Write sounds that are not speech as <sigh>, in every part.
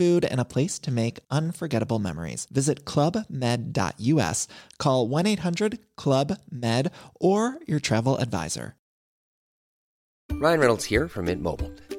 food, and a place to make unforgettable memories. Visit clubmed.us, call 1 800 Club Med, or your travel advisor. Ryan Reynolds here from Mint Mobile.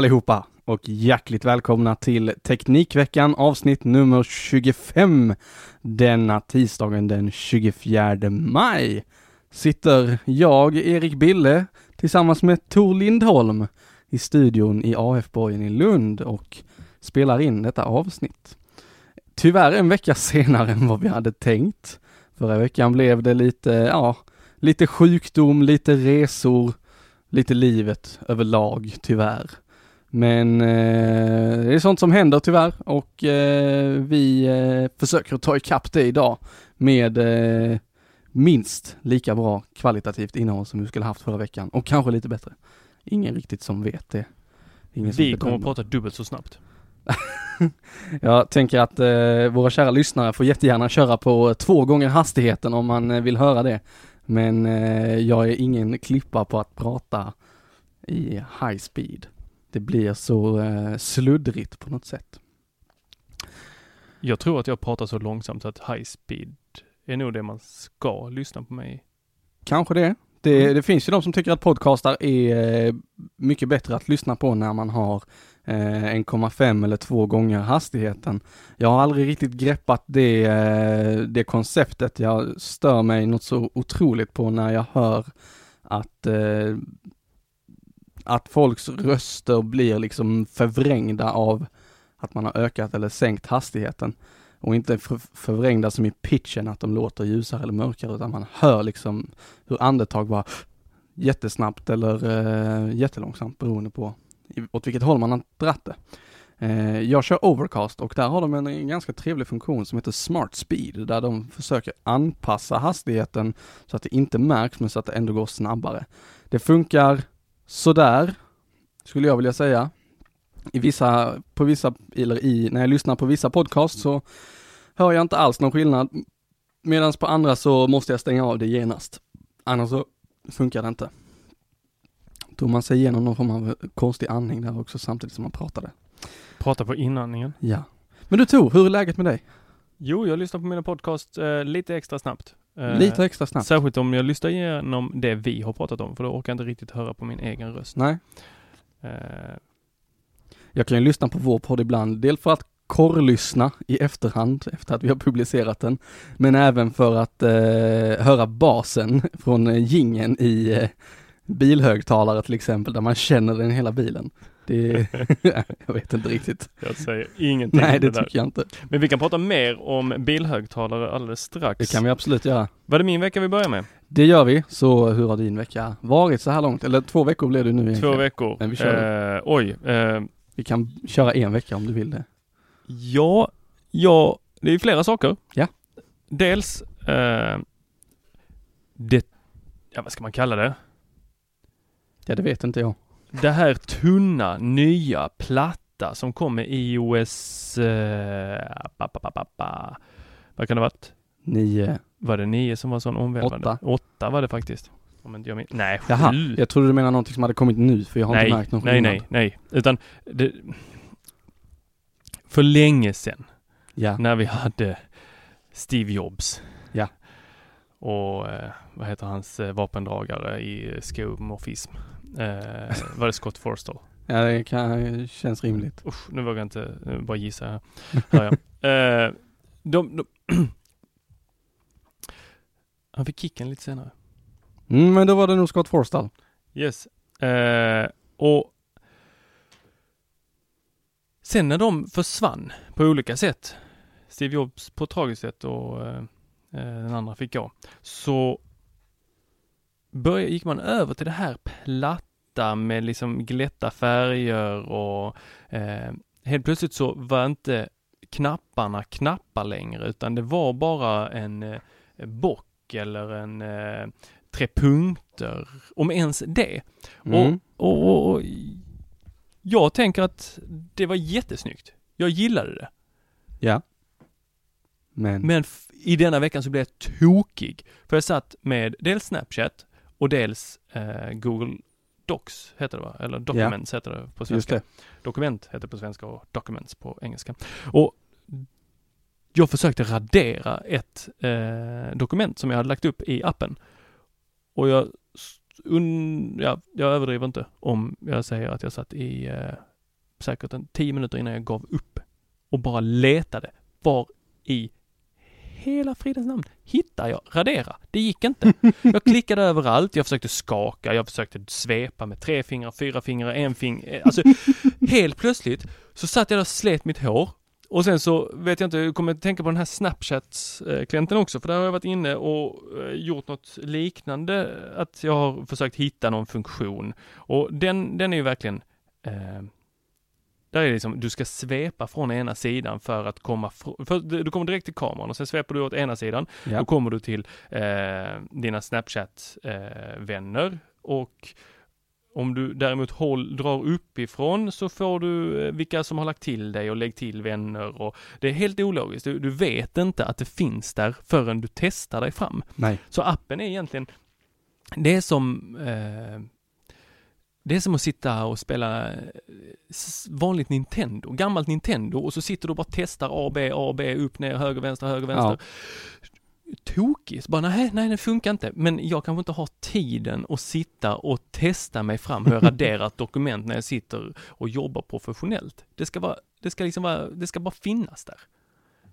allihopa och hjärtligt välkomna till Teknikveckan avsnitt nummer 25. Denna tisdagen den 24 maj sitter jag, Erik Bille, tillsammans med Tor Lindholm i studion i AF-borgen i Lund och spelar in detta avsnitt. Tyvärr en vecka <laughs> senare än vad vi hade tänkt. Förra veckan blev det lite, ja, lite sjukdom, lite resor, lite livet överlag tyvärr. Men eh, det är sånt som händer tyvärr och eh, vi eh, försöker ta ikapp det idag med eh, minst lika bra kvalitativt innehåll som vi skulle haft förra veckan och kanske lite bättre. Ingen riktigt som vet det. Ingen Vi kommer att prata dubbelt så snabbt. <laughs> Jag tänker att eh, våra kära lyssnare får jättegärna köra på två gånger hastigheten om man eh, vill höra det. Men jag är ingen klippa på att prata i high speed. Det blir så eh, sluddrigt på något sätt. Jag tror att jag pratar så långsamt att high speed är nog det man ska lyssna på mig. Kanske det. Det, det finns ju de som tycker att podcastar är eh, mycket bättre att lyssna på när man har eh, 1,5 eller två gånger hastigheten. Jag har aldrig riktigt greppat det, eh, det konceptet. Jag stör mig något så otroligt på när jag hör att eh, att folks röster blir liksom förvrängda av att man har ökat eller sänkt hastigheten och inte för, förvrängda som i pitchen att de låter ljusare eller mörkare utan man hör liksom hur andetag bara jättesnabbt eller eh, jättelångsamt beroende på i- åt vilket håll man har dratt det. Eh, jag kör Overcast och där har de en, en ganska trevlig funktion som heter Smart Speed där de försöker anpassa hastigheten så att det inte märks men så att det ändå går snabbare. Det funkar sådär, skulle jag vilja säga. I vissa, på vissa, eller i, när jag lyssnar på vissa podcast så hör jag inte alls någon skillnad. Medan på andra så måste jag stänga av det genast. Annars så funkar det inte. Tog man sig igenom någon form av konstig andning där också samtidigt som man pratade. Prata på inandningen. Ja. Men du Tor, hur är läget med dig? Jo, jag lyssnar på mina podcast eh, lite extra snabbt. Eh, Lite extra snabbt. Särskilt om jag lyssnar igenom det vi har pratat om, för då orkar jag inte riktigt höra på min egen röst. Nej. Eh, Jag kan ju lyssna på vår podd ibland, dels för att korrlyssna i efterhand efter att vi har publicerat den, men även för att eh, höra basen från gingen i eh, bilhögtalare till exempel, där man känner den i hela bilen. Det, <laughs> jag vet inte riktigt. jag säger ingenting Nej, det där. tycker jag inte. Men vi kan prata mer om bilhögtalare alldeles strax. Det kan vi absolut göra. Var det min vecka vi börjar med? Det gör vi, så hur har din vecka varit så här långt? Eller två veckor blir det nu egentligen. Två veckor. Men vi kör. Eh, oj. Eh, Vi kan köra en vecka om du vill det. ja, ja, det är flera saker. Ja. Dels, eh, det, ja vad ska man kalla det? Ja, det vet inte jag. Det här tunna, nya, platta som kom med iOS, eh, ba, ba, ba, ba, vad kan det ha varit? Nio. Var det nio som var sån omvälvande? Åtta. Åtta var det faktiskt. Om inte jag min- Nej, sju. Jaha, jag trodde du menade någonting som hade kommit nu, för jag har nej, inte märkt någon nej, skillnad. nej, nej, utan det, för länge sedan Ja, när vi hade Steve Jobs. Ja. Och eh, vad heter hans eh, vapendragare i eh, skomorfism? Eh, var det Scott Forstall? ja det kan, känns rimligt. Usch, nu vågar jag inte, nu bara gissa här. Hör jag. <laughs> Eh, de, de <clears throat> Han fick kicken lite senare. Mm, men då var det nog Scott Forstall. Yes. Eh, och sen när de försvann på olika sätt, Steve Jobs på ett tragiskt sätt och eh, eh, den andra fick gå, så började, gick man över till det här platta med liksom glätta färger och eh, helt plötsligt så var inte knapparna knappar längre utan det var bara en eh, bock eller en eh, tre punkter, om ens det. Mm. Och, och, och jag tänker att det var jättesnyggt. Jag gillade det. Ja. Men, Men f- i denna veckan så blev jag tokig. För jag satt med dels Snapchat och dels eh, Google Docs heter det va? Eller Documents heter det på svenska. det. Dokument heter det på svenska och Documents på engelska. Och jag försökte radera ett eh, dokument som jag hade lagt upp i appen. Och jag, un, ja, jag överdriver inte om jag säger att jag satt i eh, säkert en tio minuter innan jag gav upp och bara letade. Var i hela fridens namn hittar jag radera? Det gick inte. Jag klickade <laughs> överallt, jag försökte skaka, jag försökte svepa med tre fingrar, fyra fingrar, en finger. Alltså <laughs> helt plötsligt så satt jag där och slet mitt hår och sen så vet jag inte, jag kommer att tänka på den här Snapchat-klienten också, för där har jag varit inne och eh, gjort något liknande, att jag har försökt hitta någon funktion. Och den, den är ju verkligen, eh, där är det liksom, du ska svepa från ena sidan för att komma, för du kommer direkt till kameran och sen svepar du åt ena sidan, Ja. då kommer du till eh, dina Snapchat-vänner och om du däremot håll, drar uppifrån så får du eh, vilka som har lagt till dig och lägg till vänner och det är helt ologiskt. Du, du vet inte att det finns där förrän du testar dig fram. Nej. Så appen är egentligen, det är som eh, det är som att sitta och spela eh, vanligt Nintendo, gammalt Nintendo och så sitter du och bara testar A, B, A, B, upp, ner, höger, vänster, höger, vänster. Tokigt, bara nej, nej, det funkar inte. Men jag kanske inte har tiden att sitta och testa mig fram <laughs> hur jag raderar ett dokument när jag sitter och jobbar professionellt. Det ska vara, det ska liksom vara, det ska bara finnas där.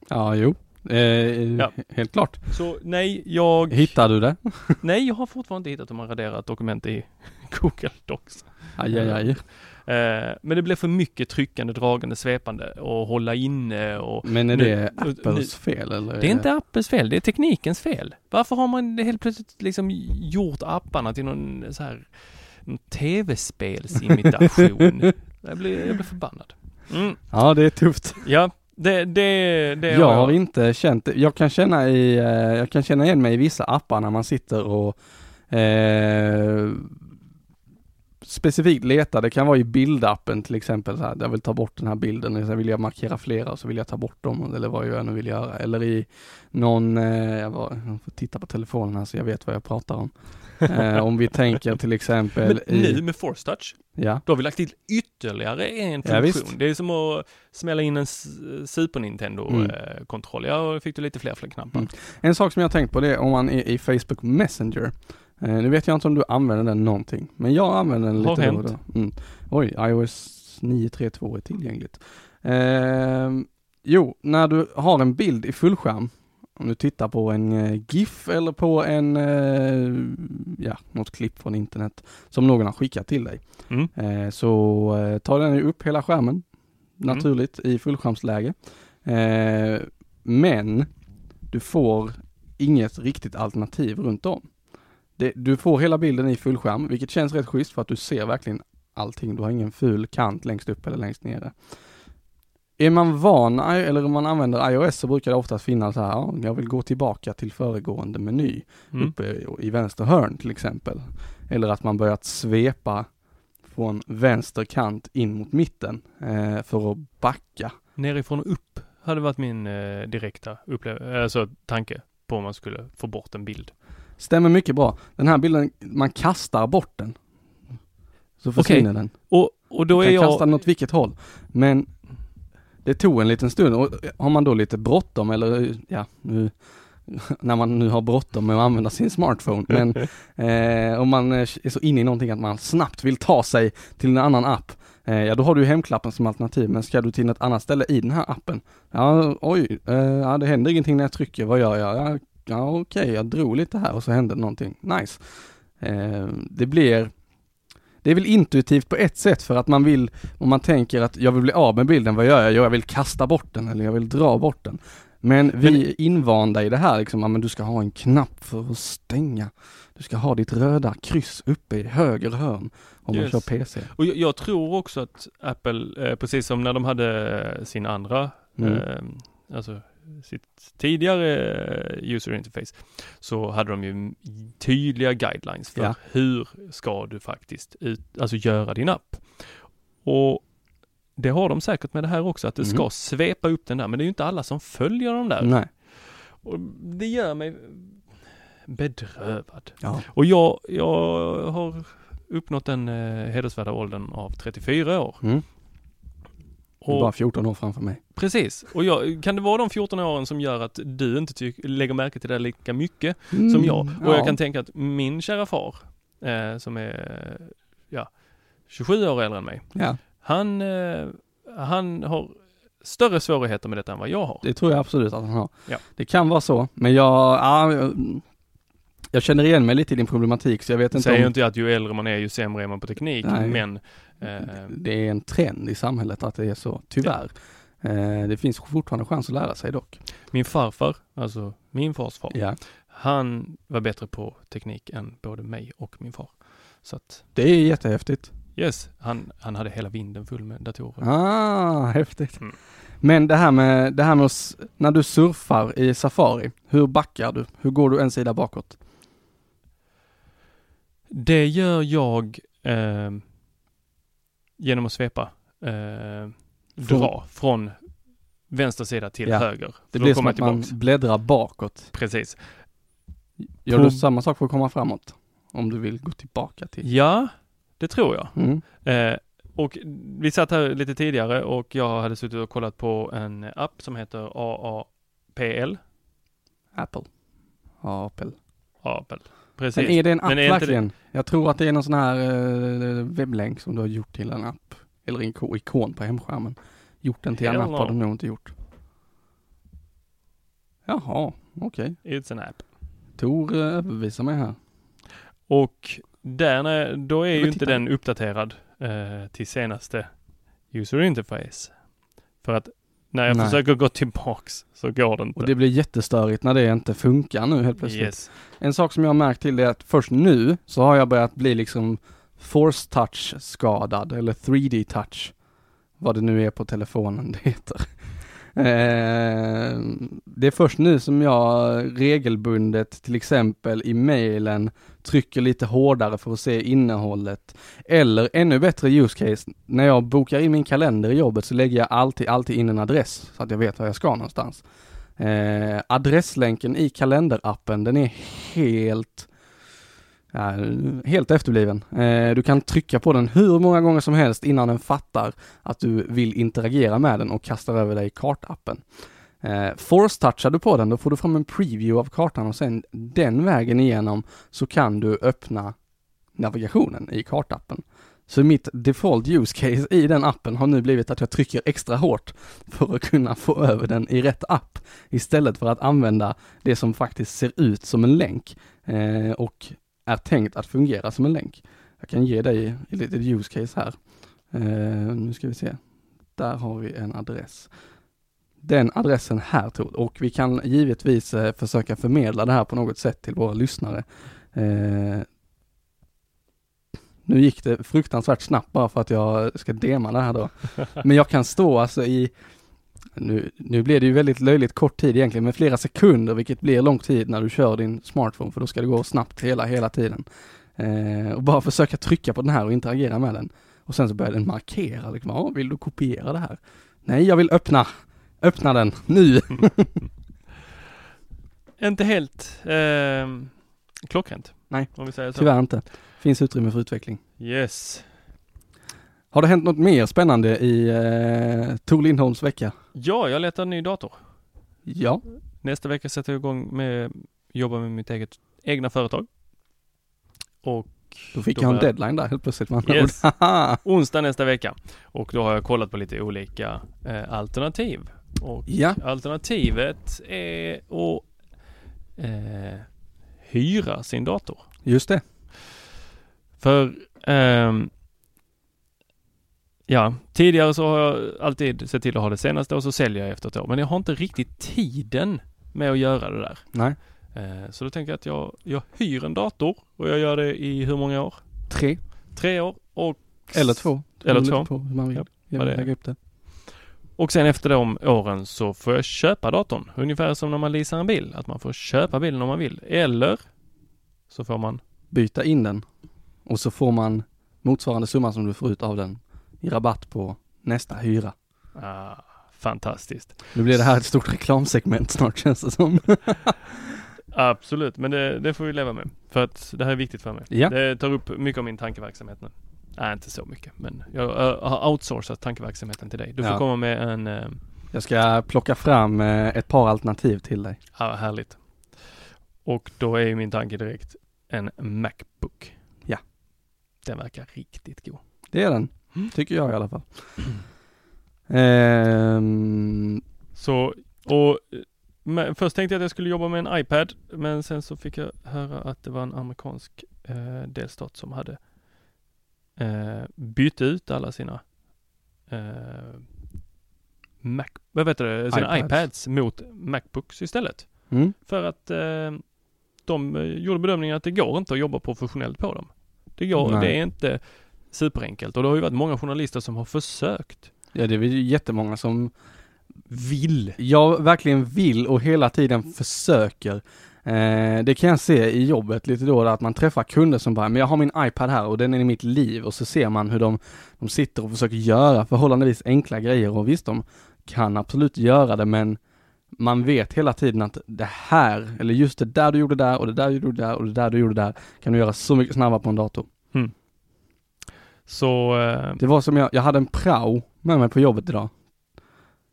Ja, jo. Eh, Ja. Helt klart. Så nej, jag, Hittar du det? <laughs> nej, jag har fortfarande inte hittat hur man raderar ett dokument i <laughs> Google Docs. Aj, aj, aj. Eh, men det blev för mycket tryckande, dragande, svepande och hålla inne och Men är Nu- det Apples fel eller? Det är inte appens fel, det är teknikens fel. Varför har man helt plötsligt liksom gjort apparna till någon så här tv-spelsimitation? <laughs> jag, blir, jag blir förbannad. Mm, Ja, det är tufft. ja, det, det, det jag har inte känt. Jag kan känna i, eh, jag kan känna igen mig i vissa appar när man sitter och eh, specifikt leta, det kan vara i bildappen till exempel, så här, jag vill ta bort den här bilden, eller så vill jag markera flera och så vill jag ta bort dem, eller vad jag nu vill göra. Eller i någon, eh, jag, var, jag får titta på telefonen här så jag vet vad jag pratar om. Eh, om vi tänker till exempel Men i, nu med Force Touch, ja, då har vi lagt till ytterligare en Ja, funktion. det är som att smälla in en Super Mm. Nintendo-kontroll. Ja, då fick du lite fler fler knappar. Mm. En sak som jag har tänkt på det är om man är i Facebook Messenger. Eh, nu vet jag inte om du använder den någonting, men jag använder den Har lite då hänt. då. Mm. Oj, iOS 932 är tillgängligt. Eh, jo, när du har en bild i fullskärm, om du tittar på en eh, GIF eller på en, eh, ja, något klipp från internet som någon har skickat till dig. Mm. Eh, så tar den ju upp hela skärmen naturligt i fullskärmsläge. Men du får inget riktigt alternativ runt om. Du får hela bilden i fullskärm, vilket känns rätt schysst för att du ser verkligen allting. Du har ingen ful kant längst upp eller längst nere. Är man van, eller om man använder iOS så brukar det oftast finnas så här, ja, jag vill gå tillbaka till föregående meny Mm. uppe i- vänster hörn till exempel. Eller att man börjat svepa från vänster kant in mot mitten eh, för att backa. Nerifrån och upp hade varit min eh, direkta upplevelse, alltså tanke på om man skulle få bort en bild. Stämmer mycket bra. Den här bilden, man kastar bort den. Så försvinner den. Och, och då är kan kasta jag... den åt vilket håll. Men det tog en liten stund och har man då lite bråttom eller ja, nu <laughs> när man nu har bråttom med att använda sin smartphone. Men <laughs> eh, om man eh, är så inne i någonting att man snabbt vill ta sig till en annan app. Eh, ja, då har du hemklappen som alternativ. Men ska du till ett annat ställe i den här appen? Ja, oj, eh, ja, det händer ingenting när jag trycker. Vad gör jag? Ja, ja okej, jag drog lite här och så hände någonting. Nice. Eh, det blir det är väl intuitivt på ett sätt för att man vill, om man tänker att jag vill bli av med bilden, vad gör jag? Jo, jag vill kasta bort den eller jag vill dra bort den. Men vi är invanda i det här liksom, men du ska ha en knapp för att stänga. Du ska ha ditt röda kryss uppe i höger hörn om Yes. man kör PC. Och jag, jag tror också att Apple, eh, precis som när de hade sin andra, Mm. eh, alltså sitt tidigare eh, user interface, så hade de ju tydliga guidelines för Ja. hur ska du faktiskt ut, alltså göra din app. Och det har de säkert med det här också, att det ska Mhm. svepa upp den där, men det är ju inte alla som följer de där. Nej. Och det gör mig bedrövad. Ja. Och jag, jag har uppnått den eh, hedersvärda åldern av 34 år. Mm. Du är bara 14 år framför mig. precis. Och jag, kan det vara de 14 åren som gör att du inte tyck, lägger märke till det lika mycket Mm, som jag? Och ja. jag kan tänka att min kära far, eh, som är, ja, 27 år äldre än mig, Ja, han, eh, han har större svårigheter med detta än vad jag har. det tror jag absolut att han har. Ja. Det kan vara så, men jag, ja, jag, känner igen mig lite i din problematik så jag vet inte Säger om inte att ju äldre man är ju sämre är man på teknik, Nej. men det är en trend i samhället att det är så, tyvärr. Eh, det finns fortfarande chans att lära sig dock. min farfar, alltså min fars far, Ja, han var bättre på teknik än både mig och min far. Så att, det är jättehäftigt. yes, han, han hade hela vinden full med datorer. Ah, häftigt. Mm. Men det här med, det här med att, s- när du surfar i Safari, hur backar du? Hur går du en sida bakåt? Det gör jag eh, genom att svepa, eh, dra från vänster sida till Ja, höger. Det blir som att man bläddrar bakåt. Precis. Gör På- du samma sak för att komma framåt? Om du vill gå tillbaka till... Ja, det tror jag. Mm. Eh, och vi satt här lite tidigare och jag hade suttit och kollat på en app som heter AAPL. Apple. Apple. Apple. Precis. Men är det en app det- verkligen? Jag tror att det är någon sån här eh, webblänk som du har gjort till en app. Eller en iko- ikon på hemskärmen. Gjort den till en Hell app har no. du nog inte gjort. Jaha, okej. It's an app. Tor eh, överbevisar mig här. Och där, då är ju inte den uppdaterad eh, till senaste user interface. För att när jag Nej. försöker gå tillbaks så går det inte. Och det blir jättestörigt när det inte funkar nu helt plötsligt. yes. En sak som jag har märkt till det är att först nu så har jag börjat bli liksom force touch skadad eller 3D touch. Vad det nu är på telefonen det heter. Eh, det är först nu som jag regelbundet, till exempel i mailen, trycker lite hårdare för att se innehållet. Eller ännu bättre use case, när jag bokar in min kalender i jobbet så lägger jag alltid, alltid in en adress så att jag vet var jag ska någonstans. Eh, adresslänken i kalenderappen, den är helt Ja, helt efterbliven. Eh, du kan trycka på den hur många gånger som helst innan den fattar att du vill interagera med den och kastar över dig kartappen. Eh, Force-touchar du på den, då får du fram en preview av kartan och sen den vägen igenom så kan du öppna navigationen i kartappen. Så mitt default use case i den appen har nu blivit att jag trycker extra hårt för att kunna få över den i rätt app istället för att använda det som faktiskt ser ut som en länk eh, och är tänkt att fungera som en länk. Jag kan ge dig ett litet use case här. Uh, nu ska vi se. Där har vi en adress. Den adressen här Tor, och vi kan givetvis uh, försöka förmedla det här på något sätt till våra lyssnare. Uh, nu gick det fruktansvärt snabbt bara för att jag ska dema det här då. <laughs> Men jag kan stå alltså i, nu, nu blir det ju väldigt löjligt kort tid egentligen, men flera sekunder, vilket blir lång tid när du kör din smartphone, för då ska det gå snabbt hela, hela tiden. Eh, och bara försöka trycka på den här och interagera med den. Och sen så börjar den markera, liksom, ja, vill du kopiera det här? Nej, jag vill öppna, öppna den, nu! <laughs> Inte helt eh, klockrent. Nej, om vi säger så. tyvärr inte. Finns utrymme för utveckling. Yes. Har det hänt något mer spännande i eh, Tor Lindholms vecka? Ja, jag letar en ny dator. Ja. Nästa vecka sätter jag igång med jobba med mitt eget egna företag. Och Då fick Då jag en deadline där helt plötsligt. andra Yes. onsdag nästa vecka. Och då har jag kollat på lite olika eh, alternativ. Och ja, alternativet är att eh, hyra sin dator. just det. För ehm, Ja, tidigare så har jag alltid sett till att ha det senaste och så säljer jag efter ett år. Men jag har inte riktigt tiden med att göra det där. Nej. Eh, så då tänker jag att jag, jag hyr en dator och jag gör det i hur många år? Tre Tre år och eller två. Eller två. På hur man vill Ja, det är. upp det. Och sen efter de åren så får jag köpa datorn. Ungefär som när man leasar en bil. Att man får köpa bilen om man vill. Eller så får man Byta in den och så får man motsvarande summa som du får ut av den i rabatt på nästa hyra. ah, fantastiskt. Nu blir det här ett stort reklamsegment snart känns det som. <laughs> Absolut, men det, det får vi leva med. För att det här är viktigt för mig. Ja. Det tar upp mycket av min tankeverksamhet nu. Nej, inte så mycket, men jag har outsourcat tankeverksamheten till dig. Du får Ja. komma med en, äh, Jag ska plocka fram eh, ett par alternativ till dig. ja, härligt. Och då är ju min tanke direkt en Macbook. Ja. Den verkar riktigt god. Det är den. Tycker jag i alla fall. Ehm, Så, och men först tänkte jag att jag skulle jobba med en iPad, men sen så fick jag höra att det var en amerikansk eh, delstat som hade eh, bytt ut alla sina eh, Mac, vad vet du, sina iPads. iPads mot Macbooks istället. mm, För att eh, de eh, gjorde bedömningen att det går inte att jobba professionellt på dem. Det går, Nej. det är inte superenkelt och det har ju varit många journalister som har försökt. ja det är väl jättemånga som vill. Jag verkligen vill och hela tiden försöker. Eh, det kan jag se i jobbet lite då, att man träffar kunder som bara, men jag har min iPad här och den är i mitt liv och så ser man hur de, de sitter och försöker göra förhållandevis enkla grejer och visst de kan absolut göra det men man vet hela tiden att det här, eller just det där du gjorde där och det där du gjorde där och det där du gjorde där kan du göra så mycket snabbare på en dator. Så eh, Det var som jag, jag hade en prao med mig på jobbet idag.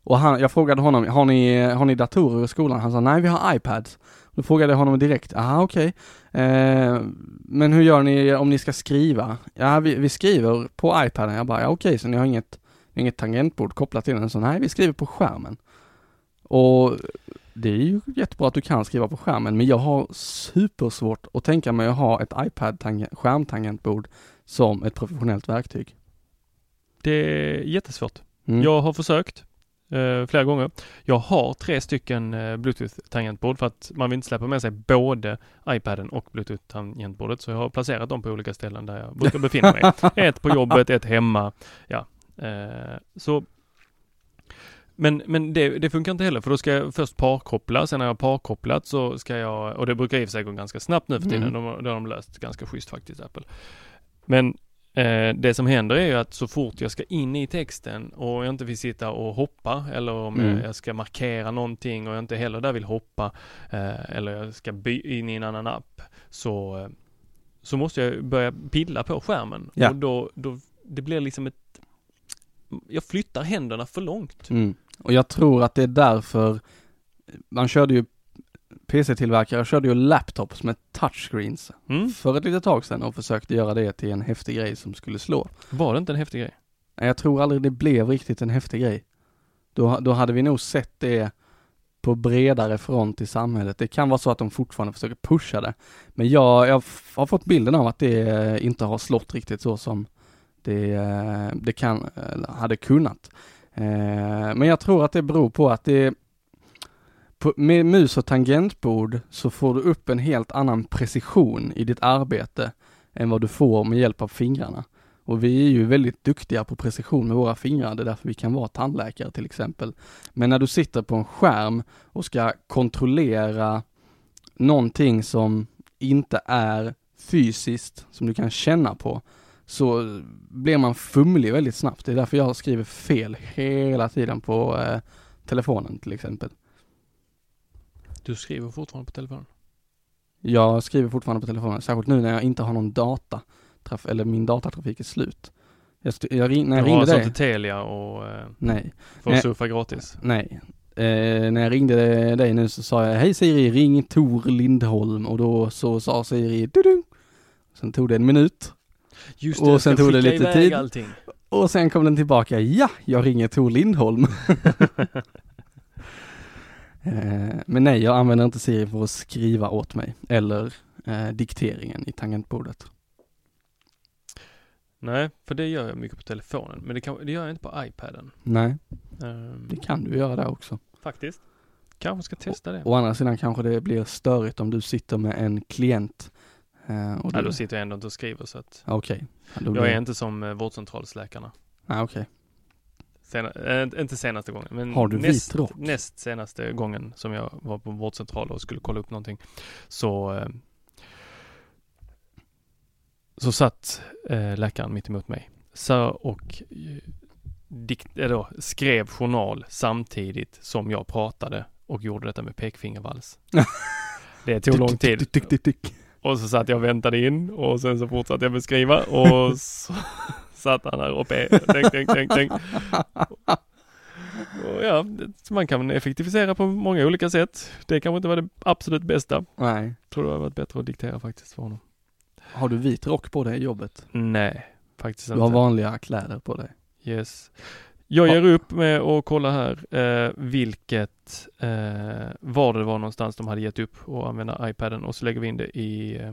Och han, jag frågade honom, har ni, har ni datorer i skolan? Han sa, nej vi har iPads. Då frågade jag honom direkt, aha okej. Eh, men hur gör ni om ni ska skriva? Ja vi, vi skriver på iPaden. Jag bara, ja okej, så ni har inget, inget tangentbord kopplat till den? Så nej, vi skriver på skärmen. Och det är ju jättebra att du kan skriva på skärmen, men jag har supersvårt att tänka mig att ha ett iPad-skärmtangentbord som ett professionellt verktyg. det är jättesvårt. Mm. Jag har försökt eh, flera gånger. Jag har tre stycken eh, Bluetooth-tangentbord för att man vill inte släppa med sig både iPaden och Bluetooth-tangentbordet. Så jag har placerat dem på olika ställen där jag brukar befinna mig. <laughs> ett på jobbet, ett hemma. Ja. Eh, så Men, men det, det funkar inte heller för då ska jag först parkoppla, sen när jag har parkopplat så ska jag, och det brukar i och för sig gå ganska snabbt nu för tiden, Mm. de, det har de löst ganska schysst faktiskt Apple. Men eh, det som händer är ju att så fort jag ska in i texten och jag inte vill sitta och hoppa eller om Mm. jag, jag ska markera någonting och jag inte heller där vill hoppa eh, eller jag ska by in i en annan app så, eh, så måste jag börja pilla på skärmen Ja. och då, då, det blir liksom ett jag flyttar händerna för långt. Mm. Och jag tror att det är därför man körde ju PC-tillverkare körde ju laptops med touchscreens Mm. för ett litet tag sedan och försökte göra det till en häftig grej som skulle slå. Var det inte en häftig grej? Nej, jag tror aldrig det blev riktigt en häftig grej. Då, då hade vi nog sett det på bredare front i samhället. Det kan vara så att de fortfarande försöker pusha det. Men jag, jag har fått bilden av att det eh, inte har slått riktigt så som det, eh, det kan, eller hade kunnat. Eh, Men jag tror att det beror på att det på, med mus och tangentbord så får du upp en helt annan precision i ditt arbete än vad du får med hjälp av fingrarna. Och vi är ju väldigt duktiga på precision med våra fingrar, det är därför vi kan vara tandläkare till exempel. Men när du sitter på en skärm och ska kontrollera någonting som inte är fysiskt, som du kan känna på, så blir man fumlig väldigt snabbt. Det är därför jag skriver fel hela tiden på eh, telefonen till exempel. Du skriver fortfarande på telefonen? Jag skriver fortfarande på telefonen, särskilt nu när jag inte har någon data, eller min datatrafik är slut. Jag, jag ring, när jag du har ringde alltså dig, inte Telia och eh, nej, får Nej. surfa gratis? nej. Eh, när jag ringde dig nu så sa jag, hej Siri, ring Tor Lindholm och då så sa Siri, dudung. Sen tog det en minut Just Och jag sen tog det lite tid. allting. och sen kom den tillbaka, ja, jag ringer Tor Lindholm. <laughs> <laughs> eh, men nej, jag använder inte Siri för att skriva åt mig eller eh, dikteringen i tangentbordet. Nej, för det gör jag mycket på telefonen. Men det, kan, det gör jag inte på iPaden. Nej, Ehm, det kan du göra där också. Faktiskt. Kanske ska testa det. Å andra sidan kanske det blir störigt om du sitter med en klient. Eh, och Nej, du... då sitter jag ändå inte och skriver så att Okej. Ja, då jag blir- är inte som eh, vårdcentralsläkarna. Nej, okej. Sena, äh, inte senaste gången, men Har du näst, näst senaste gången som jag var på vårdcentral och skulle kolla upp någonting. Så eh, så satt eh, läkaren mitt emot mig. Så och eh, dikt, eh, då, skrev journal samtidigt som jag pratade och gjorde detta med pekfingervals. <laughs> Det tog lång tid. Och så satt jag och väntade in och sen så fortsatte jag beskriva och så satt han här uppe. Tänk, tänk, tänk, tänk. <laughs> Och ja, man kan effektivisera på många olika sätt. Det kanske inte var det absolut bästa. Nej. Jag tror det hade varit bättre att diktera faktiskt för honom. Har du vit rock på dig i jobbet? Nej, faktiskt Du har inte. vanliga kläder på dig. Yes. Jag ger upp med att kolla här eh, vilket, eh, var det var någonstans de hade gett upp att använda iPaden och så lägger vi in det i eh,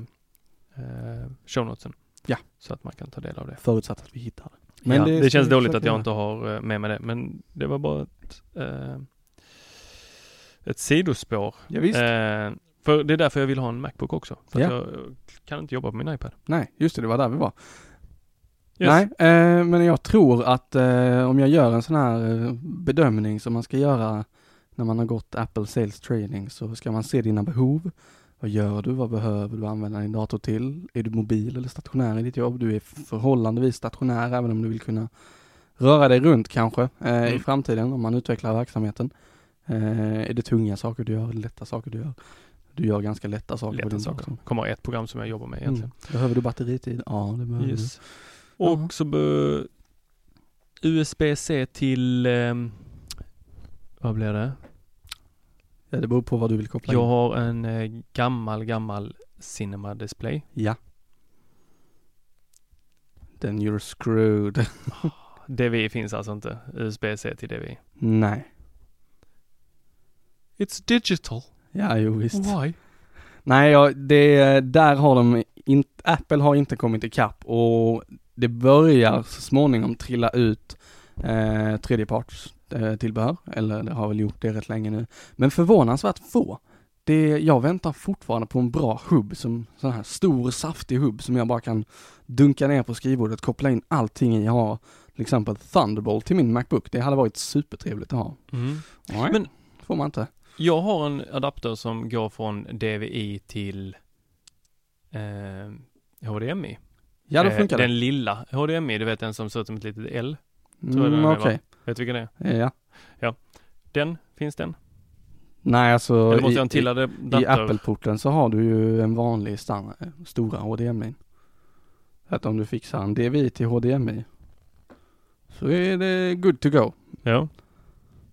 eh, show notesen. Ja. Så att man kan ta del av det. Förutsatt att vi hittar det. Men ja, det, ska känns dåligt försöka att jag inte har eh, med mig det, men det var bara ett, eh, ett sidospår. Ja, visst. Eh, för det är därför jag vill ha en Macbook också. För Ja. att jag kan inte jobba på min iPad. Nej, just det, det var där vi var. Yes. Nej, eh, men jag tror att eh, om jag gör en sån här eh, bedömning som man ska göra när man har gått Apple Sales Training så ska man se dina behov. Vad gör du? Vad behöver du använda din dator till? Är du mobil eller stationär i ditt jobb? Du är förhållandevis stationär även om du vill kunna röra dig runt kanske eh, i Mm. framtiden om man utvecklar verksamheten. Eh, är det tunga saker du gör? Lätta saker du gör? Du gör ganska lätta saker på Lätta din saker. dator. Kommer ett program som jag jobbar med egentligen. Mm. Behöver du batteritid? Ja, det behöver Yes. du. Och Ja. så USB-C till, ehm, vad blir det? Ja, det beror på vad du vill koppla Jag in. har en eh, gammal, gammal Cinema Display. Ja. Then you're screwed. <laughs> DVI finns alltså inte. USB-C till DVI. Nej. It's digital. Ja, jo visst. Why? Nej, ja, det, där har de inte, Apple har inte kommit ikapp och det börjar så småningom trilla ut eh, tredjeparts tillbehör, eller det har väl gjort det rätt länge nu. Men förvånansvärt få. Det, jag väntar fortfarande på en bra hubb, som sån här stor saftig hubb som jag bara kan dunka ner på skrivbordet, koppla in allting i, ha till exempel Thunderbolt till min Macbook. Det hade varit supertrevligt att ha. Mm. Nej, Men- får man inte. Jag har en adapter som går från DVI till eh, HDMI. Ja, då Eh, funkar det. Den lilla HDMI, du vet den som ser ut som ett litet L. Mm, Okej, Vet du vilken det är? ja. Den, finns den? Nej, alltså Eller måste i, en till i, adapter? i Apple-porten så har du ju en vanlig standard, stora HDMI. Att om du fixar en DVI till HDMI så är det good to go. Ja.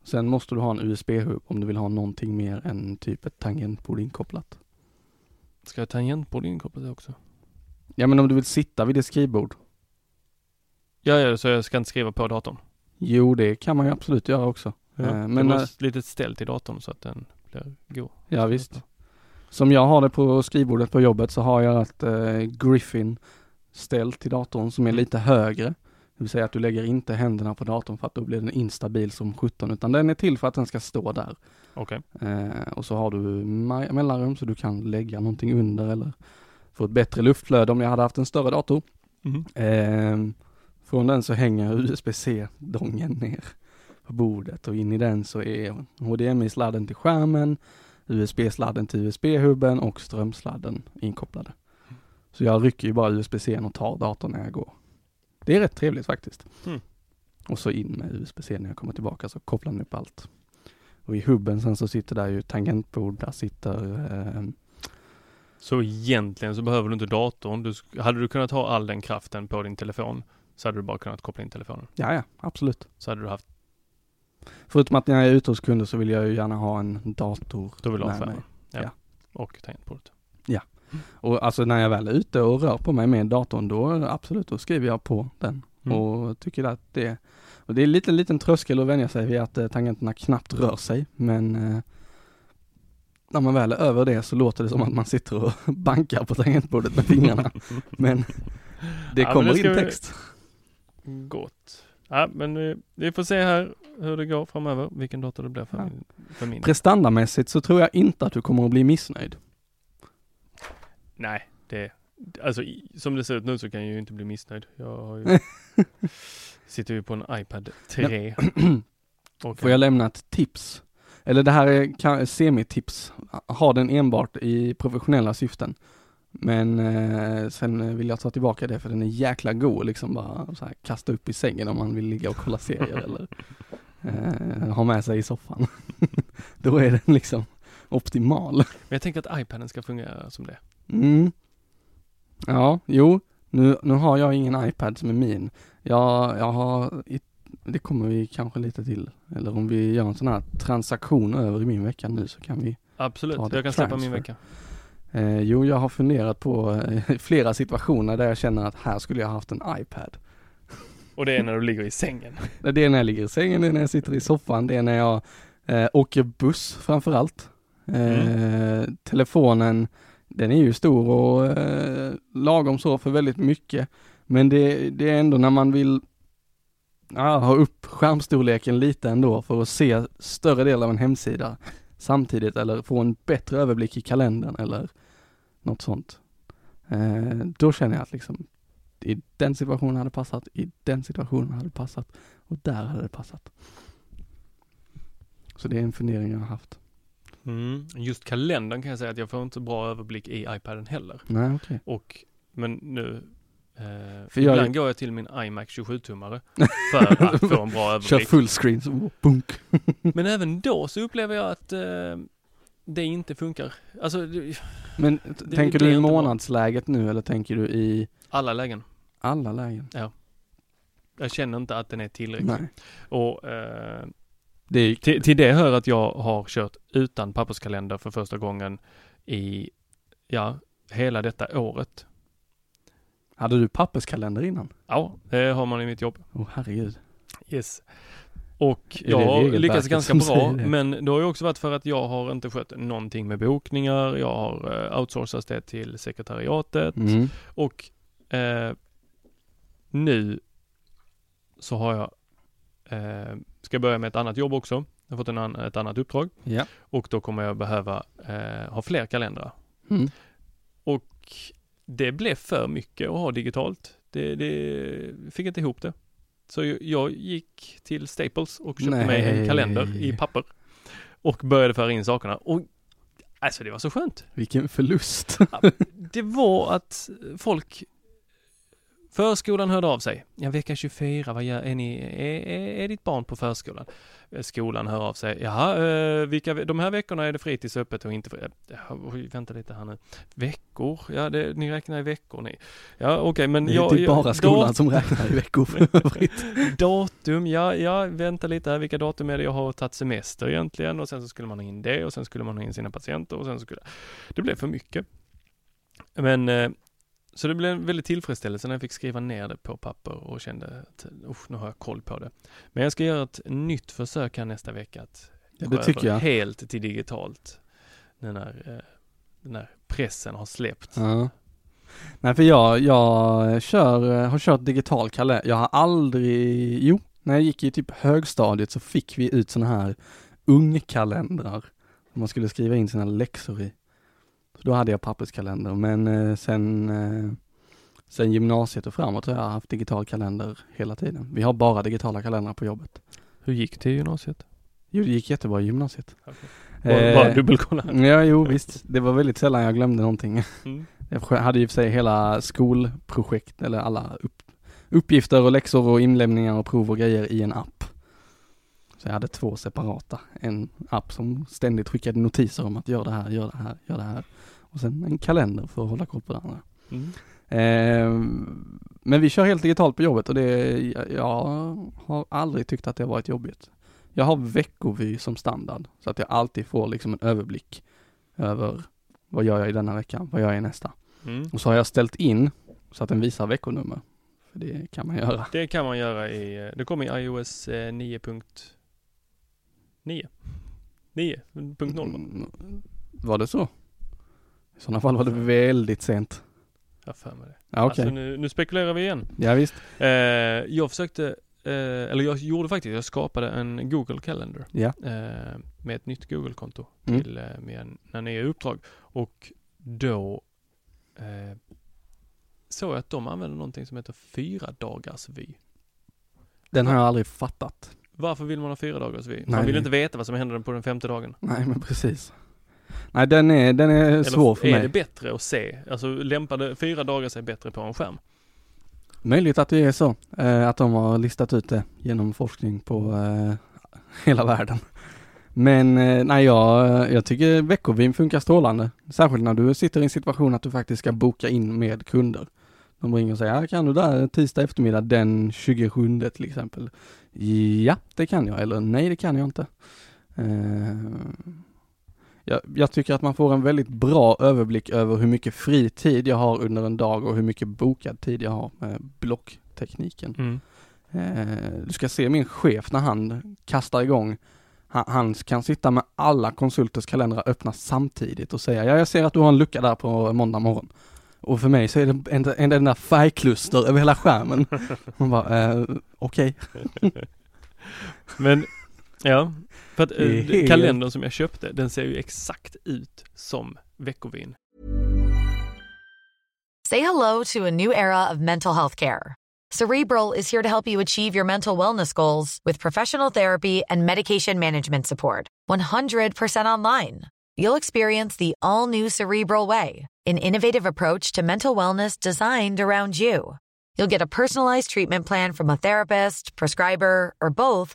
Sen måste du ha en USB-hub om du vill ha någonting mer än typ ett tangentbord inkopplat. Ska jag tangentbord inkopplat också? Ja men om du vill sitta vid ditt skrivbord. Ja, ja, så jag ska inte skriva på datorn? Jo det kan man ju absolut göra också. Ja. Eh, men det eh, ett litet ställ till datorn så att den blir god. Ja visst. Som jag har det på skrivbordet på jobbet så har jag ett eh, Griffin ställ till datorn som är Mm. lite högre. Det vill säga att du lägger inte händerna på datorn för att då blir den instabil som 17 utan den är till för att den ska stå där. Okej. Eh, och så har du mellanrum så du kan lägga någonting under eller få ett bättre luftflöde om jag hade haft en större dator. Mhm. Ehm, från den så hänger USB-C-dongen ner på bordet och in i den så är HDMI-sladden till skärmen, USB-sladden till USB-hubben och strömsladden inkopplade. Så jag rycker ju bara USB-C och tar datorn när jag går. Det är rätt trevligt faktiskt. Mm. Och så in med USB-C när jag kommer tillbaka så kopplar den upp allt. Och i hubben sen så sitter där ju tangentbord, där sitter ehm, Så egentligen så behöver du inte datorn. Du, hade du kunnat ha all den kraften på din telefon så hade du bara kunnat koppla in telefonen. ja ja, absolut. Så hade du haft, Förutom att när jag är ute hos kunder så vill jag ju gärna ha en dator då vill du ha skärmen. Ja. Ja. Och tangentbordet. Och alltså när jag väl är ute och rör på mig med datorn då absolut, då skriver jag på den. Mm. Och tycker att det, och det är lite liten tröskel att vänja sig vid att eh, tangenterna knappt rör sig men eh, när man väl är över det så låter det som att man sitter och <laughs> bankar på tangentbordet med fingrarna. men det Ja, men kommer det ska in vi- text. Gott. Ja, men eh, vi får se här hur det går framöver. Vilken dator det blir för Ja. min. För min. Prestandamässigt så tror jag inte att du kommer att bli missnöjd. Nej, det, alltså som det ser ut nu så kan jag ju inte bli missnöjd. Jag har ju, <laughs> sitter ju på en iPad 3. <clears throat> Och Får jag lämna ett tips? Eller det här är semitips. Ha den enbart i professionella syften. Men eh, sen vill jag ta tillbaka det för den är jäkla god liksom bara så här, kasta upp i sängen om man vill ligga och kolla serier eller eh, ha med sig i soffan. <laughs> Då är den liksom optimal. Men jag tänker att iPaden ska fungera som det. Mm. Ja, jo, nu, nu har jag ingen iPad som är min. Jag, jag har, det kommer vi kanske lite till. Eller om vi gör en sån här transaktion över i min vecka nu så kan vi Absolut, jag kan släppa min vecka. Eh, jo, jag har funderat på eh, <laughs> flera situationer där jag känner att här skulle jag haft en iPad. Och det är när du ligger i sängen. <laughs> Det är när jag ligger i sängen, det är när jag sitter i soffan, det är när jag eh, åker buss framförallt. Eh, Telefonen, den är ju stor och eh, lagom så för väldigt mycket. Men det, det är ändå när man vill ja, ha upp skärmstorleken lite ändå för att se större del av en hemsida samtidigt eller få en bättre överblick i kalendern eller något sånt. Eh, då känner jag att liksom i den situationen hade passat, i den situationen hade passat och där hade det passat. Så det är en fundering jag har haft. Mm. Just kalendern kan jag säga att jag får inte bra överblick i iPaden heller. Nej, okej. Och, men nu, eh, För jag- ibland går jag till min iMac 27-tummare för att <laughs> få en bra Kör överblick. fullscreen så bunk. <laughs> Men även då så upplever jag att eh, det inte funkar. Alltså, det- Men Det tänker blir du i inte bra. månadsläget nu eller tänker du i alla lägen. alla lägen? Jag känner inte att den är tillräcklig. Nej. Och eh, Det till, till det hör att jag har kört utan papperskalender för första gången i, ja, hela detta året. Hade du papperskalender innan? Ja, det har man i mitt jobb. Åh oh, herregud. Yes. Och jag har lyckats ganska <laughs> bra, men det har ju också varit för att jag har inte skött någonting med bokningar. Jag har eh, outsourcat det till sekretariatet Mm. och eh, nu så har jag, eh, ska börja med ett annat jobb också. Jag har fått en an, ett annat uppdrag Ja. och då kommer jag behöva eh, ha fler kalendrar. Mm. Och det blev för mycket att ha digitalt. Det, det fick inte ihop det. Så jag- gick till Staples och köpte Nej. mig en kalender i papper. Och började föra in sakerna. Och alltså det var så skönt. Vilken förlust. Det var att folk Förskolan hörde av sig. Ja, vecka 24, vad gör, är ni, är, är, är ditt barn på förskolan? Eh, Skolan hör av sig. Jaha, eh, vilka, de här veckorna är det fritidsöppet och inte, fri- ja, oj, vänta lite här nu. Veckor? Ja, det, ni räknar i veckor ni. Ja, okej, men Det är jag... typ jag- bara skolan som räknar i veckor för. <laughs> Datum, ja, ja, vänta lite här, vilka datum är det jag har tagit semester egentligen? Och sen så skulle man ha in det och sen skulle man ha in sina patienter och sen så skulle det blev för mycket. Men eh, så det blev en väldigt tillfredsställelse när jag fick skriva ner det på papper och kände att usch, nu har jag koll på det. Men jag ska göra ett nytt försök här nästa vecka att Ja, gå över jag. helt till digitalt. Den här, eh, den här pressen har släppt. Ja. Nej för jag, jag kör, har kört digital kalender. Jag har aldrig, jo, när jag gick i typ högstadiet så fick vi ut sådana här ungkalendrar. Man skulle skriva in sina läxor i. Så då hade jag papperskalender men eh, sen, eh, sen gymnasiet och framåt har jag haft digital kalender hela tiden. Vi har bara digitala kalendrar på jobbet. Hur gick det i gymnasiet? Jo det gick jättebra i gymnasiet. Bara, bara dubbelkolla. Ja, jo visst. Det var väldigt sällan jag glömde någonting. Mm. <laughs> Jag hade och för sig hela skolprojekt eller alla upp, uppgifter och läxor och inlämningar och prov och grejer i en app. Så jag hade två separata. En app som ständigt skickade notiser om att gör det här, gör det här, gör det här. Och sen en kalender för att hålla koll på det andra. Mm. Ehm, men vi kör helt digitalt på jobbet och det, jag, har aldrig tyckt att det har varit jobbigt. Jag har veckovy som standard så att jag alltid får liksom en överblick över vad gör jag i denna veckan, vad gör jag i nästa. Mm. Och så har jag ställt in så att den visar veckonummer. För det kan man göra. Det kan man göra i, eh, det kommer i iOS eh, 9.9. 9.0 va? Mm, Var det så? I sådana fall var det väldigt sent. Jag för mig det. Ja, okej. Alltså nu, nu spekulerar vi igen. Ja, visst. Eh, jag försökte, eh, eller jag gjorde faktiskt, jag skapade en Google Calendar. Ja. Eh, med ett nytt Google-konto Mm. till eh, mina nya uppdrag. Och då eh, såg jag att de använder någonting som heter fyra dagars vy. Den har jag aldrig fattat. Varför vill man ha fyra dagars vy? Man vill nej. inte veta vad som händer på den femte dagen. Nej, men precis. Nej, den är, den är svår för är mig. det bättre att se? Alltså lämpade fyra dagar sig bättre på en skärm? Möjligt att det är så. Eh, att de har listat ut det genom forskning på eh, <laughs> hela världen. Men eh, nej, jag, jag tycker veckovin funkar strålande. Särskilt när du sitter i en situation att du faktiskt ska boka in med kunder. De ringer och säger, "Ja, kan du där tisdag eftermiddag den 27 till exempel? Ja, det kan jag. Eller nej, det kan jag inte. Jag, jag tycker att man får en väldigt bra överblick över hur mycket fri tid jag har under en dag och hur mycket bokad tid jag har med blocktekniken. Mm. Eh, du ska se min chef när han kastar igång. Han, han kan sitta med alla konsulters kalendrar öppna samtidigt och säga, ja jag ser att du har en lucka där på måndag morgon. Och för mig så är det en, en, en där färgkluster över hela skärmen. <laughs> Man bara, eh, okej. Men, ja. För att eh, kalendern som jag köpte, den ser ju exakt ut som veckovin. Say hello to a new era of mental health care. Cerebral is here to help you achieve your mental wellness goals with professional therapy and medication management support. 100% online. You'll experience the all new Cerebral Way, an innovative approach to mental wellness designed around you. You'll get a personalized treatment plan from a therapist, prescriber, or both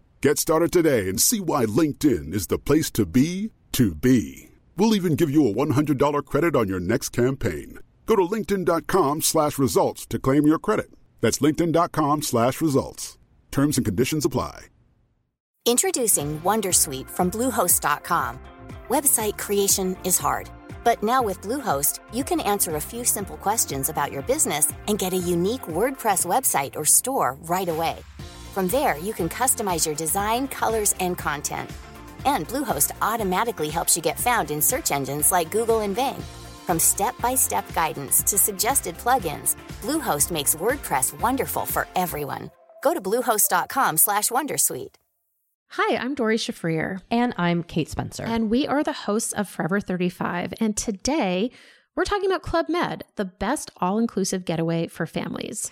Get started today and see why LinkedIn is the place to be to be. We'll even give you a $100 credit on your next campaign. Go to linkedin.com slash results to claim your credit. That's linkedin.com slash results. Terms and conditions apply. Introducing Wondersuite from Bluehost.com. Website creation is hard, but now with Bluehost, you can answer a few simple questions about your business and get a unique WordPress website or store right away. From there, you can customize your design, colors, and content. And Bluehost automatically helps you get found in search engines like Google and Bing. From step-by-step guidance to suggested plugins, Bluehost makes WordPress wonderful for everyone. Go to bluehost.com/wondersuite. Hi, I'm Dory Shafrir. And I'm Kate Spencer. And we are the hosts of Forever 35. And today we're talking about Club Med, the best all inclusive getaway for families.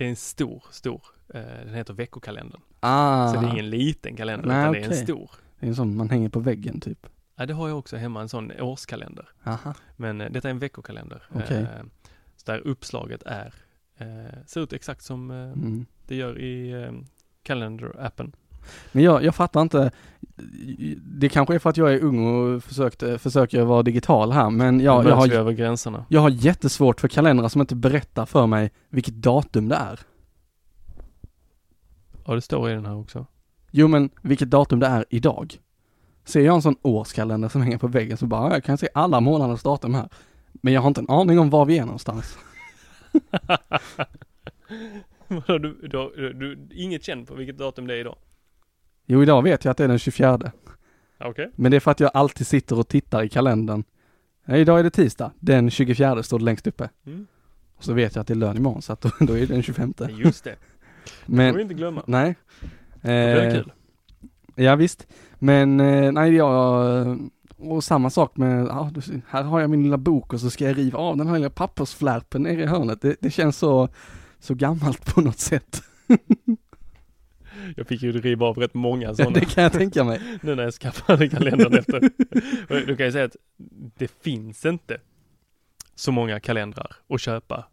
Det är en stor, stor, eh, den heter veckokalendern. Ah. Så det är ingen liten kalender, Nej, utan det är en stor. Det är en sån man hänger på väggen typ. Ja, det har jag också hemma, en sån årskalender. Aha. Men eh, detta är en veckokalender. Okej. Eh, så där uppslaget är, eh, ser ut exakt som eh, Mm. det gör i eh, kalenderappen. Men jag, jag fattar inte. Det kanske är för att jag är ung och försökt, försöker vara digital här, men jag, jag, har, över gränserna. jag har jättesvårt för kalendrar som inte berättar för mig vilket datum det är. Ja, det står i den här också. Jo men vilket datum det är idag. Ser jag en sån årskalender som hänger på väggen så bara, ja, jag kan se alla månaders datum här. Men jag har inte en aning om var vi är någonstans. <laughs> Du, du, du, du, inget känt på vilket datum det är idag? Jo idag vet jag att det är den 24. Okej. Men det är för att jag alltid sitter och tittar i kalendern. Ja, idag är det tisdag, den 24 står det längst uppe. Mm. Och så vet jag att det är lön imorgon så att då, <laughs> då är det den 25. Ja, Just det. <laughs> Det Men, får vi inte glömma. nej. Blir det Eh, kul. Ja visst. Men eh, nej jag, och samma sak med, ja, här har jag min lilla bok och så ska jag riva av den här lilla pappersflärpen nere i hörnet. Det, det känns så, så gammalt på något sätt. <laughs> Jag fick ju riva av rätt många <laughs> sådana. det kan jag tänka mig. nu när jag skaffade kalendern efter. <laughs> Och Då kan jag säga att det finns inte så många kalendrar att köpa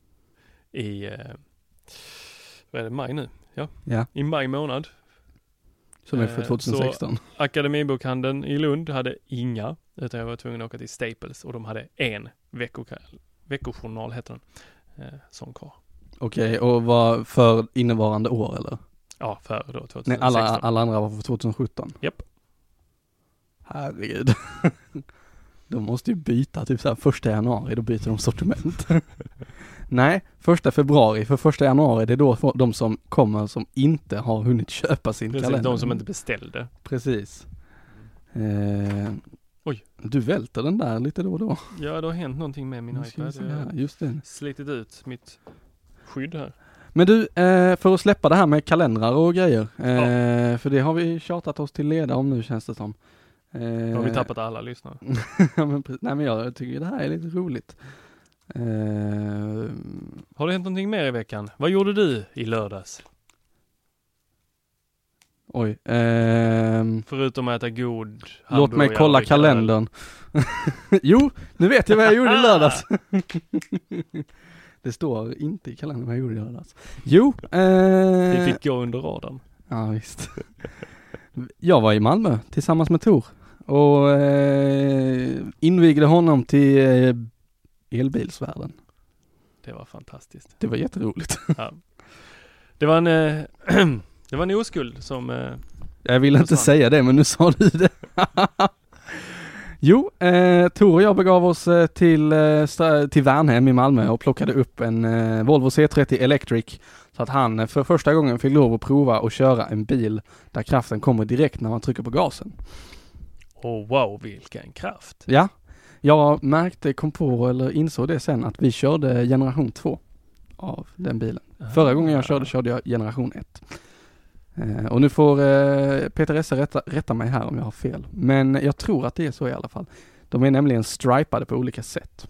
i, eh, vad är det, maj nu? Ja, Ja, i maj månad. som är för Eh, 2016. Så Akademibokhandeln i Lund hade inga, utan jag var tvungen att åka till Staples och de hade en veckojournal, heter den, eh, som kvar. Okej, och vad för innevarande år eller? Ja, före då 2016. Nej, alla, alla andra var för 2017? Japp. Herregud. <laughs> De måste ju byta typ såhär första januari, då byter de sortiment. <laughs> Nej, första februari, för första januari det är då de som kommer som inte har hunnit köpa sin Precis, kalender. de som inte beställde. Precis. Eh, Oj. Du välter den där lite då och då. Ja, det har hänt någonting med min iPad. här, har Just det. slitit ut mitt skydd här. Men du, eh, för att släppa det här med kalendrar och grejer, eh, för det har vi tjatat oss till leda om nu känns det som. Eh, Då har vi tappat alla lyssnare. <laughs> ja, men, nej men jag tycker det här är lite roligt. Eh, Har det hänt någonting mer i veckan? Vad gjorde du i lördags? Oj. ehm, Förutom att äta god låt mig kolla kalendern. <laughs> jo, nu vet jag vad jag gjorde i lördags. <laughs> det står inte i kalendern vad jag gjorde i lördags. Jo, eh, Vi fick gå under radarn. Ja visst. Jag var i Malmö tillsammans med Tor och eh, invigde honom till eh, elbilsvärlden. Det var fantastiskt. Det var jätteroligt. Ja. Det var en, eh, <clears throat> det var en oskuld som eh, Jag ville inte säga det men nu sa du det. <laughs> jo, eh, Tor och jag begav oss eh, till, eh, till Värnhem i Malmö och plockade upp en eh, Volvo C30 Electric så att han för första gången fick lov att prova att köra en bil där kraften kommer direkt när man trycker på gasen. oh wow vilken kraft. Ja, jag märkte, kom på eller insåg det sen att vi körde generation 2 av den bilen. Förra gången jag körde körde jag generation 1. Eh, och nu får eh, Peter Esse rätta, rätta mig här om jag har fel. Men jag tror att det är så i alla fall. De är nämligen stripade på olika sätt.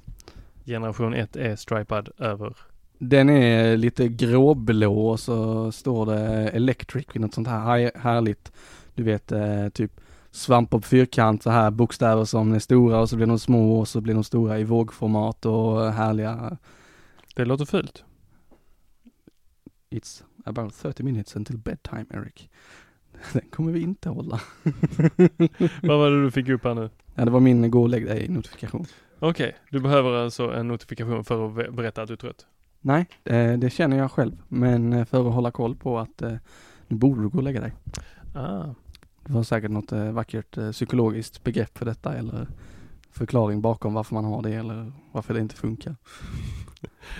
Generation 1 är stripad över. Den är lite gråblå och så står det electric i något sånt här här- härligt, du vet eh, typ svamp på fyrkant så här bokstäver som är stora och så blir de små och så blir de stora i vågformat och härliga. Det låter fult. It's about 30 minutes until bedtime Eric. <laughs> Den kommer vi inte hålla. <laughs> Vad var det du fick upp här nu? Ja det var min gå och lägg dig notifikation. Okej, du behöver alltså en notifikation för att be- berätta att du är trött. Nej, eh, det känner jag själv. Men eh, för att hålla koll på att eh, nu borde du gå och lägga dig. Ah. Det var säkert något vackert psykologiskt begrepp för detta eller förklaring bakom varför man har det eller varför det inte funkar.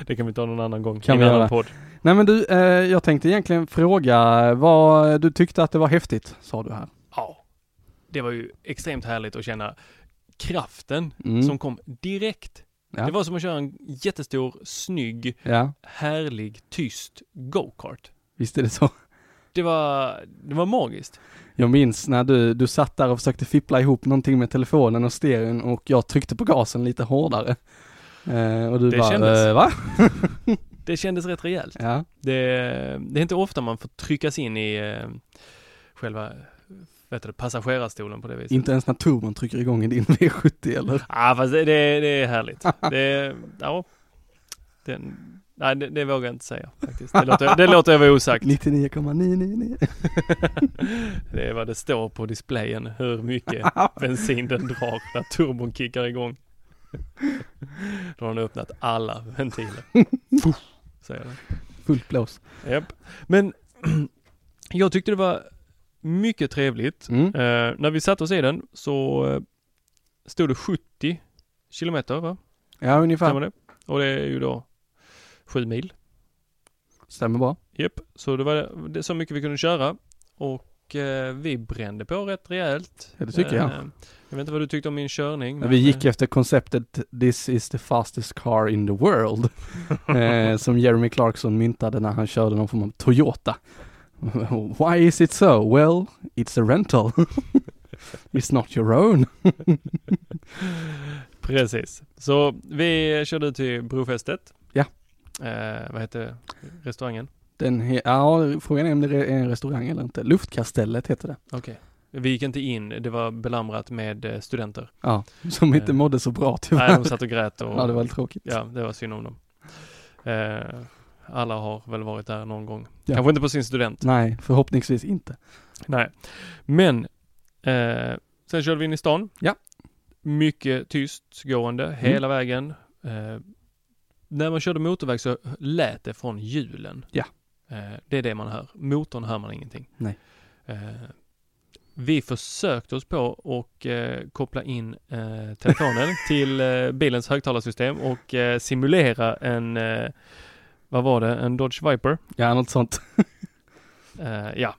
Det kan vi ta någon annan gång. Kan vi göra. podd. Nej men du, eh, jag tänkte egentligen fråga vad du tyckte att det var häftigt, sa du här. Ja. Det var ju extremt härligt att känna kraften Mm. som kom direkt. Ja. Det var som att köra en jättestor, snygg, Ja, härlig, tyst go-kart. visst är det så. Det var, det var magiskt. Jag minns när du, du satt där och försökte fippla ihop någonting med telefonen och stereon och jag tryckte på gasen lite hårdare. Eh, och du Det bara, kändes. eh, va? <laughs> Det kändes rätt rejält. Ja, Det, det är inte ofta man får tryckas in i eh, själva vet du, passagerarstolen på det viset. inte ens när turbon trycker igång i din V70 eller? Ja, <laughs> fast det, det, det är härligt. <laughs> Det, ja, den, nej, det, det vågar jag inte säga faktiskt. Det låter, det låter jag vara osagt. 99,999. Det är vad det står på displayen, hur mycket bensin den drar när turbon kickar igång. Då har den öppnat alla ventiler. Säger den. Fullt blås. Japp. Men <clears throat> jag tyckte det var mycket trevligt. Mm. Eh, när vi satte oss i den så eh, stod det 70 kilometer va? Ja, Stämmer ungefär. det? Och det är ju då sju mil. Stämmer bra. Japp, så det var det, så mycket vi kunde köra. Och eh, vi brände på rätt rejält. Ja, det tycker jag. Eh, Jag vet inte vad du tyckte om min körning. Men vi gick eh, efter konceptet This is the fastest car in the world. <laughs> eh, som Jeremy Clarkson myntade när han körde någon form av Toyota. <laughs> Why is it so? Well, it's a rental. <laughs> it's not your own. Precis. Så vi körde till brofästet. Ja. Eh, vad heter restaurangen? Den ja, frågan är om det är en restaurang eller inte. Luftkastellet heter det. Okej. Vi gick inte in, det var belamrat med eh, studenter. Ja, som inte Eh, mådde så bra tyvärr. Nej, de satt och grät och... Ja, det var lite tråkigt. Ja, det var synd om dem. Eh, alla har väl varit där någon gång. Ja. Kanske inte på sin student. Nej, förhoppningsvis inte. Nej. Men, eh, sen körde vi in i stan. Ja. Mycket tystgående hela vägen. Eh, när man körde motorväg så lät det från hjulen. Ja. Eh, det är det man hör. Motorn hör man ingenting. Nej. Eh, vi försökte oss på och eh, koppla in telefonen <laughs> till bilens högtalarsystem och simulera en, vad var det, en Dodge Viper? Ja, något sånt. <laughs> Ja,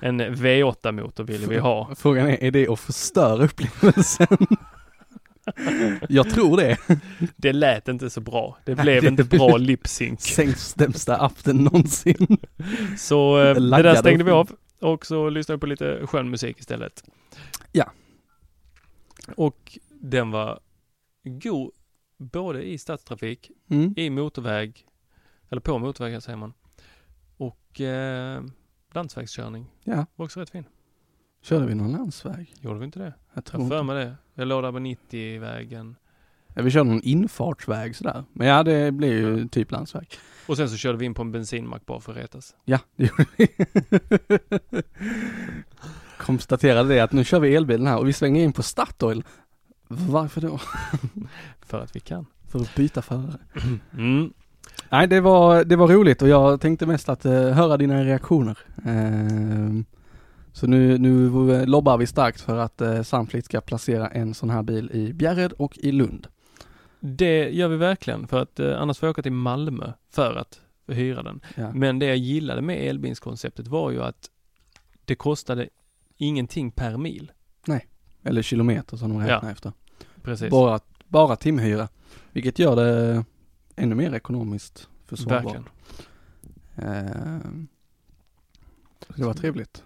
en V8-motor ville vi ha. Frågan är, är det att förstöra upplevelsen? <laughs> Jag tror det. Det lät inte så bra. Det blev det inte bra <laughs> lip-sync. Sämsta appen någonsin. Så eh, det Laggade där stängde vi av och så lyssnade vi på lite skön musik istället. Ja. Och den var god både i stadstrafik, Mm. i motorväg, eller på motorvägar säger man. Och eh, landsvägskörning. Ja. Var också rätt fin. Körde vi någon landsväg? Gjorde vi inte det? Jag tror Jag för mig det. Jag låg där på 90-vägen. Ja, vi körde någon infartsväg sådär. Men ja, det blir ju typ landsväg. Och sen så körde vi in på en bensinmack bara för att retas. Ja, det gjorde vi. <laughs> Konstaterade det att nu kör vi elbilen här och vi svänger in på Statoil. Varför då? <laughs> För att vi kan. För att byta förare. <clears throat> Mm. Nej, det var, det var roligt och jag tänkte mest att eh, höra dina reaktioner. Ehm, så nu, nu lobbar vi starkt för att uh, Sunfleet ska placera en sån här bil i Bjärred och i Lund. Det gör vi verkligen för att eh, annars får jag åka till Malmö för att hyra den. Ja. Men det jag gillade med elbilskonceptet var ju att det kostade ingenting per mil. Eller kilometer som de räknar Ja, efter. Precis. Bara, bara timhyra. Vilket gör det ännu mer ekonomiskt försvarbart. Verkligen. Så det var trevligt.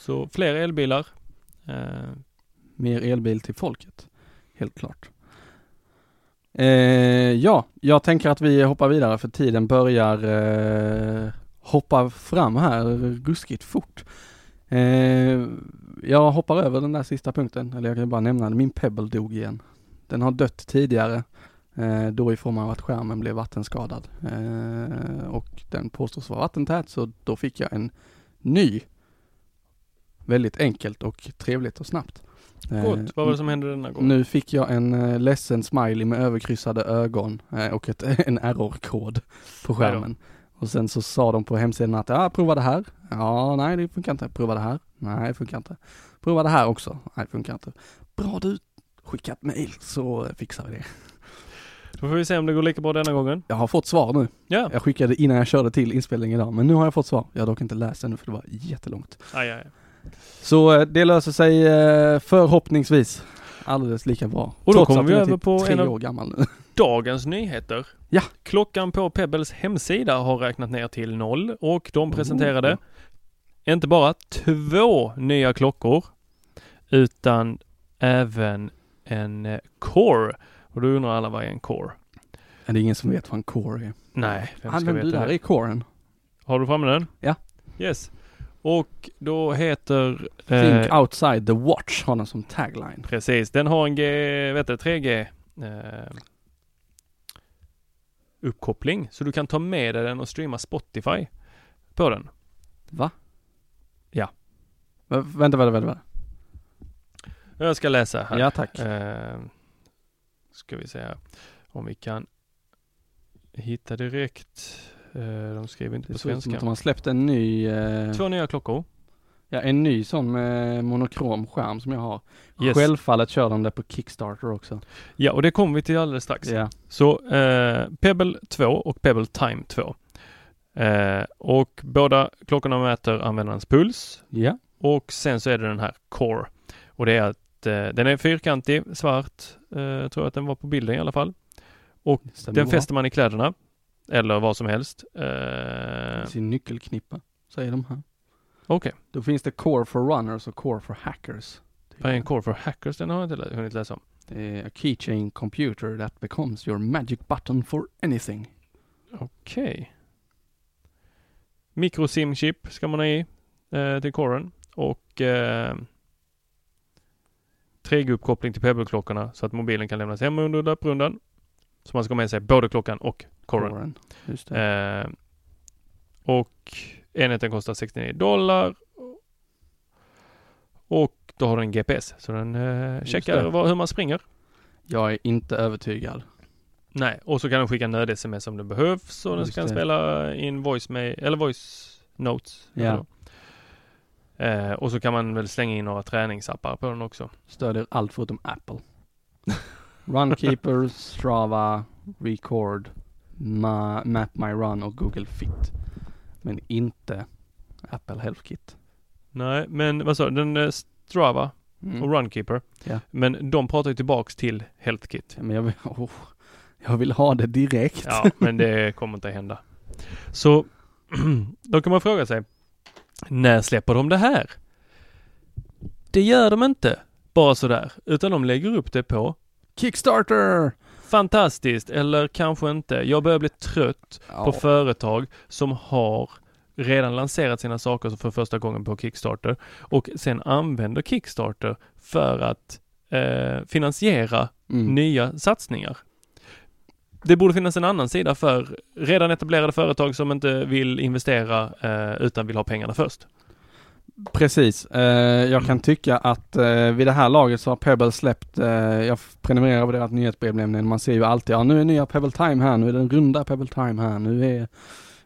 Så fler elbilar. Eh, Mer elbil till folket. Helt klart. Eh, ja, jag tänker att vi hoppar vidare för tiden börjar eh, hoppa fram här ruskigt fort. Eh, jag hoppar över den där sista punkten, eller jag kan bara nämna det. Min Pebble dog igen. Den har dött tidigare, eh, då i form av att skärmen blev vattenskadad. Eh, och den påstås vara vattentät, så då fick jag en ny. Väldigt enkelt och trevligt och snabbt. Eh, gott. Vad var det som hände denna gång? nu fick jag en eh, ledsen smiley med överkryssade ögon eh, och ett, <laughs> en error-kod på skärmen. Och sen så sa de på hemsidan att ja, prova det här. Ja, nej det funkar inte. Prova det här. Nej, det funkar inte. Prova det här också. Nej, det funkar inte. Bra du, skicka ett mail så fixar vi det. Då får vi se om det går lika bra denna gången. Jag har fått svar nu. Ja. Jag skickade innan jag körde till inspelningen idag, men nu har jag fått svar. Jag har dock inte läst ännu för det var jättelångt. Aj, aj. Så eh, det löser sig eh, förhoppningsvis alldeles lika bra. Och då Trots kommer vi är över typ på tre en av- år gammal nu. <laughs> Dagens nyheter. Ja. Klockan på Pebbles hemsida har räknat ner till noll och de presenterade Oh. inte bara två nya klockor utan även en eh, Core. Och då undrar alla vad är en Core? Är det ingen som vet vad en core är? Nej, vem ska Använder du veta där det? i coren? Har du framme den? Ja. Yes. Och då heter... Think eh, outside the watch har den som tagline. Precis, den har en G, vet du, 3G eh, uppkoppling. Så du kan ta med dig den och streama Spotify på den. Va? Ja. Vä- Vänta, vänta, vänta. vänta. Jag ska läsa här. Ja, tack. Eh, ska vi se här. Om vi kan hitta direkt. Eh, de skriver inte Det på svenska. att de har släppt en ny, eh, Två nya klockor. ja en ny sån med monokrom skärm som jag har. Yes. Självfallet kör de det på Kickstarter också. Ja, och det kommer vi till alldeles strax. Ja. Så eh, Pebble 2 och Pebble Time 2. Eh, och båda klockorna mäter användarens puls. Ja. Och sen så är det den här Core. Och det är att eh, den är fyrkantig, svart. Eh, jag tror att den var på bilden i alla fall. Och den bra. fäster man i kläderna. Eller vad som helst. Eh, Sin nyckelknippa, säger de här. Okej. Då finns det Core for Runners och Core for Hackers. Vad är en Core for Hackers? Den har jag inte hunnit läsa om. Det är a keychain computer that becomes your magic button for anything. Okej. Microsim-chip ska man ha i eh, till Coren. Och eh, 3G-uppkoppling till Pebble-klockorna så att mobilen kan lämnas hemma under löprundan. Så man ska ha med sig både klockan och Det. Eh, och enheten kostar 69 dollar. Och då har den GPS så den eh, checkar vad, hur man springer. Jag är inte övertygad. Nej, och så kan den skicka nöd-sms om det behövs och den kan det. spela in voice med, eller voice notes. Ja. Eh, och så kan man väl slänga in några träningsappar på den också. Stödjer allt förutom Apple. <laughs> Runkeeper, Strava, Record, Ma- Map My Run och Google Fit. Men inte Apple Health Kit. Nej, men vad sa du? Den eh, Strava Mm. och Runkeeper. Ja. Men de pratar ju tillbaks till HealthKit. Men jag vill, <laughs> oh, jag vill ha det direkt. Ja, men det <laughs> kommer inte hända. Så <clears throat> då kan man fråga sig, när släpper de det här? Det gör de inte bara sådär, utan de lägger upp det på Kickstarter! Fantastiskt eller kanske inte. Jag börjar bli trött Ja. på företag som har redan lanserat sina saker för första gången på Kickstarter och sen använder Kickstarter för att eh, finansiera Mm. nya satsningar. Det borde finnas en annan sida för redan etablerade företag som inte vill investera eh, utan vill ha pengarna först. Precis. Eh, jag kan tycka att eh, vid det här laget så har Pebble släppt, eh, jag prenumererar på deras nyhetsbrev nämligen, man ser ju alltid, ja nu är nya Pebble Time här, nu är den runda Pebble Time här, nu är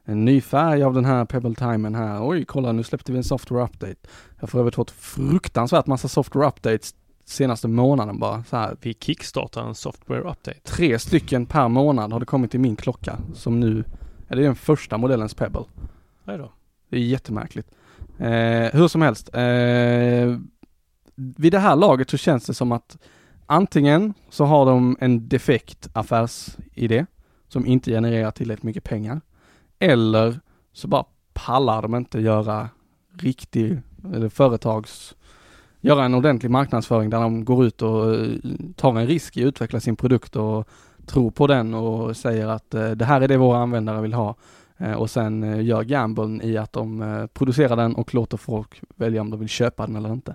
en ny färg av den här Pebble Timen här, oj kolla nu släppte vi en software update. Jag har för övrigt fått fruktansvärt massa software updates senaste månaden bara så här. Vi kickstartar en software update. Tre stycken per månad har det kommit till min klocka som nu, ja, det är den första modellens Pebble. Nej då. Det är jättemärkligt. Eh, hur som helst, eh, vid det här laget så känns det som att antingen så har de en defekt affärsidé som inte genererar tillräckligt mycket pengar. Eller så bara pallar de inte göra riktig, eller företags, göra en ordentlig marknadsföring där de går ut och eh, tar en risk i att utveckla sin produkt och tror på den och säger att eh, det här är det våra användare vill ha. Eh, och sen eh, gör gamblen i att de eh, producerar den och låter folk välja om de vill köpa den eller inte.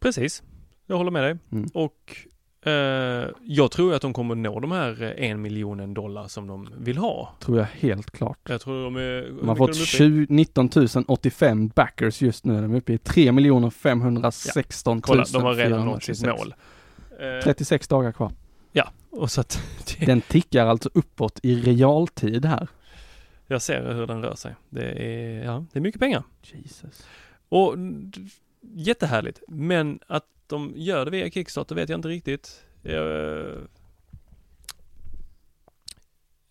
Precis. Jag håller med dig. Mm. Och eh, jag tror att de kommer nå de här en miljonen dollar som de vill ha. Tror jag helt klart. Jag tror de är... De har fått 20, 19 085 backers just nu. De är uppe i 3 516 Kolla, de har redan nått sitt 426. mål. Eh, 36 dagar kvar. Ja, och så att <laughs> det, Den tickar alltså uppåt i realtid här. jag ser hur den rör sig. Det är, ja, det är mycket pengar. Jesus. Och jättehärligt. Men att de gör det via Kickstarter vet jag inte riktigt. Jag,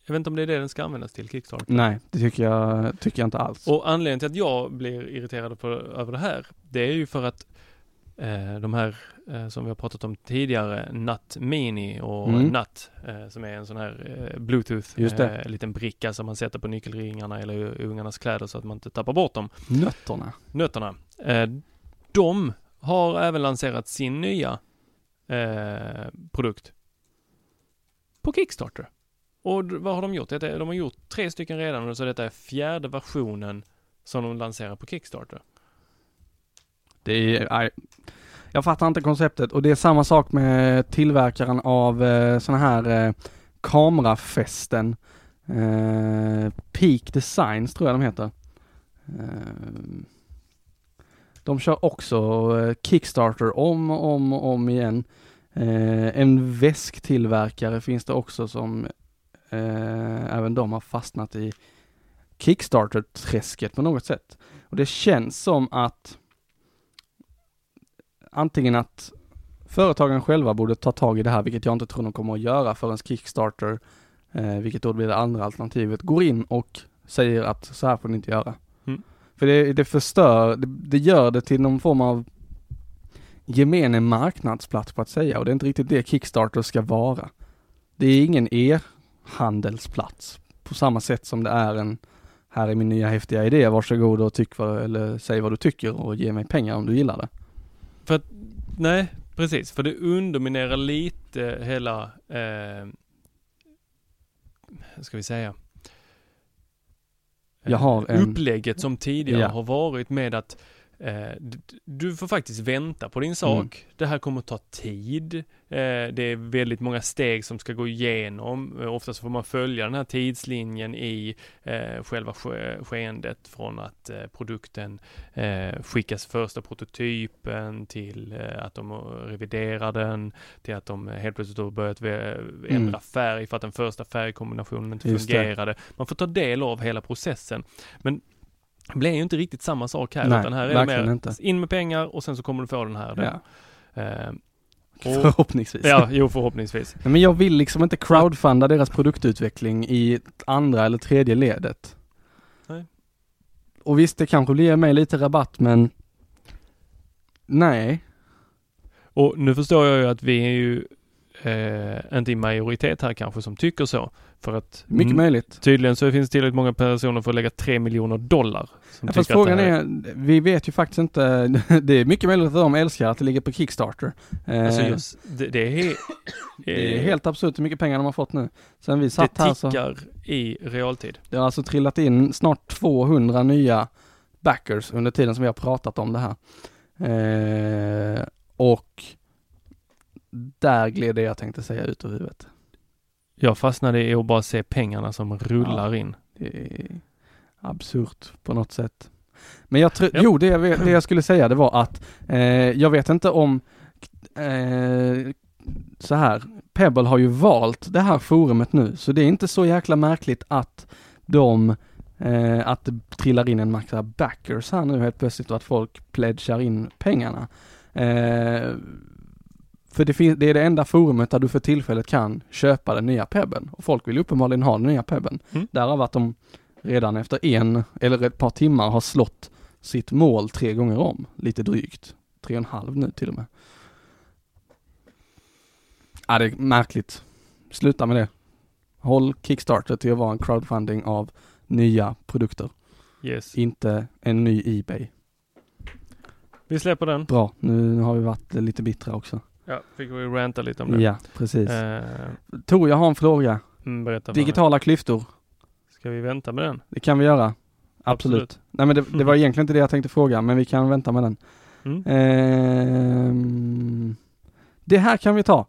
jag vet inte om det är det den ska användas till, Kickstarter. Nej, det tycker jag, tycker jag inte alls. Och anledningen till att jag blir irriterad på, över det här, det är ju för att eh, de här eh, som vi har pratat om tidigare, NAT Mini och Mm. NAT, eh, som är en sån här eh, Bluetooth, Just det. liten bricka som man sätter på nyckelringarna eller ungarnas kläder så att man inte tappar bort dem. Nötterna. Nötterna. De har även lanserat sin nya produkt på Kickstarter. Och vad har de gjort? De har gjort tre stycken redan och så detta är fjärde versionen som de lanserar på Kickstarter. Det är, jag fattar inte konceptet och det är samma sak med tillverkaren av eh, sådana här eh, kamerafästen. Eh, Peak Designs tror jag de heter. Eh, de kör också eh, Kickstarter om och om och om igen. Eh, en väsktillverkare finns det också som eh, även de har fastnat i Kickstarter-träsket på något sätt. Och det känns som att antingen att företagen själva borde ta tag i det här, vilket jag inte tror de kommer att göra förrän Kickstarter, eh, vilket då blir det andra alternativet, går in och säger att så här får ni inte göra. Mm. För det, det förstör, det, det gör det till någon form av gemene marknadsplats på att säga och det är inte riktigt det Kickstarter ska vara. Det är ingen e-handelsplats på samma sätt som det är en här är min nya häftiga idé, varsågod och tyck vad, eller säg vad du tycker och ge mig pengar om du gillar det. För att, nej, precis, för det underminerar lite hela, eh, ska vi säga, Jag har en- upplägget som tidigare Ja. har varit med att du får faktiskt vänta på din sak. Mm. Det här kommer att ta tid. Eh, det är väldigt många steg som ska gå igenom. Eh, oftast får man följa den här tidslinjen i eh, själva ske- skeendet från att eh, produkten eh, skickas första prototypen till eh, att de reviderar den, till att de helt plötsligt har börjat vä- ändra Mm. färg för att den första färgkombinationen inte Just det. fungerade. Man får ta del av hela processen. Men det blir ju inte riktigt samma sak här, Nej, utan här är det mer inte. in med pengar och sen så kommer du få den här. Ja. Eh, Förhoppningsvis. Ja, jo förhoppningsvis. Nej, Men jag vill liksom inte crowdfunda deras produktutveckling i andra eller tredje ledet. Nej. Och visst, det kanske blir mig lite rabatt, men nej. Och nu förstår jag ju att vi är ju eh, inte i majoritet här kanske som tycker så. För att Mycket möjligt. tydligen så finns det tillräckligt många personer för att lägga 3 miljoner dollar. Som Ja, fast frågan det här är, vi vet ju faktiskt inte, <laughs> det är mycket möjligt att de älskar att det ligger på Kickstarter. Eh, Alltså just, det, det är <coughs> Det är helt absurt hur mycket pengar de har fått nu. Sen vi Det satt här så, tickar i realtid. det har alltså trillat in snart 200 nya backers under tiden som vi har pratat om det här. Eh, och där gled det jag tänkte säga ut ur huvudet. Jag fastnade i att bara se pengarna som rullar in. Det är absurt på något sätt. Men jag tror, Ja. jo det jag, det jag skulle säga det var att eh, jag vet inte om eh, så här, Pebble har ju valt det här forumet nu, så det är inte så jäkla märkligt att de eh, att det trillar in en massa backers här nu helt plötsligt och att folk pledgar in pengarna. För det, det är det enda forumet där du för tillfället kan köpa den nya Pebben och folk vill uppenbarligen ha den nya Pebben. Mm. Därav att de redan efter en eller ett par timmar har slått sitt mål tre gånger om, lite drygt. Tre och en halv nu till och med. Ja, det är märkligt. Sluta med det. Håll Kickstarter till att vara en crowdfunding av nya produkter, Yes. inte en ny Ebay. Vi släpper den. Bra, nu har vi varit lite bittra också. Ja, fick vi ranta lite om det. Ja, precis. Eh, Tor, jag har en fråga. mm. Digitala klyftor, Ska vi vänta med den? det kan vi göra. Absolut. Absolut. Nej men det, det var egentligen inte det jag tänkte fråga, men vi kan vänta med den. Mm. Ehm, det här kan vi ta.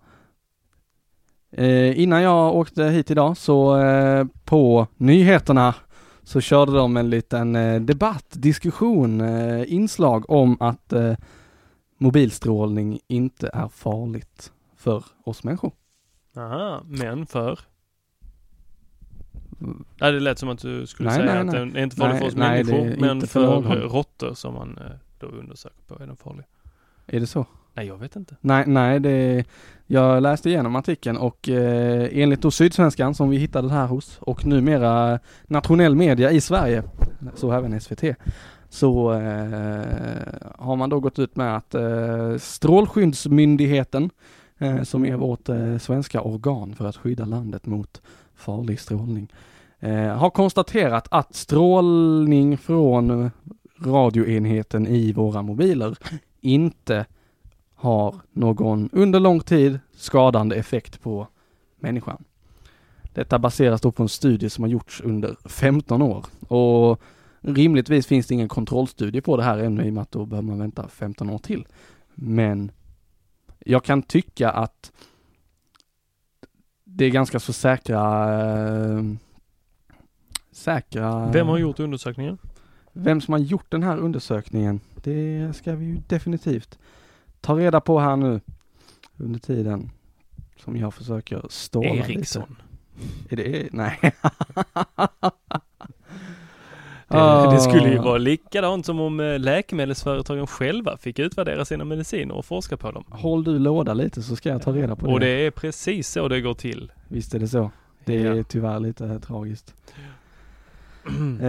Eh, innan jag åkte hit idag så eh, på nyheterna så körde de en liten eh, debatt, diskussion, eh, inslag om att eh, mobilstrålning inte är farligt för oss människor. Aha, men för? Nej, det lät som att du skulle Nej, säga nej, att nej. den är inte farlig för oss människor, men för för, råttor som man eh, då undersöker på är den farlig. Är det så? Nej, jag vet inte. Nej, nej, det, jag läste igenom artikeln och eh, enligt då Sydsvenskan som vi hittade det här hos och numera nationell media i Sverige, så även SVT, så eh, har man då gått ut med att eh, Strålskyddsmyndigheten, eh, som är vårt eh, svenska organ för att skydda landet mot farlig strålning, eh, har konstaterat att strålning från radioenheten i våra mobiler inte har någon under lång tid skadande effekt på människan. Detta baseras då på en studie som har gjorts under 15 år och rimligtvis finns det ingen kontrollstudie på det här ännu i och med att då behöver man vänta 15 år till. Men jag kan tycka att det är ganska så säkra eh, säkra Vem har gjort undersökningen? vem som har gjort den här undersökningen, det ska vi ju definitivt ta reda på här nu under tiden som jag försöker ståla lite. Eriksson. Är det, nej. <laughs> Det, det skulle ju Ah. vara likadant som om eh, läkemedelsföretagen själva fick utvärdera sina mediciner och forska på dem. Håll du låda lite så ska jag ta reda på Och det. det är precis så det går till. Visst är det så. Det är Ja. tyvärr lite tragiskt. <clears throat> eh,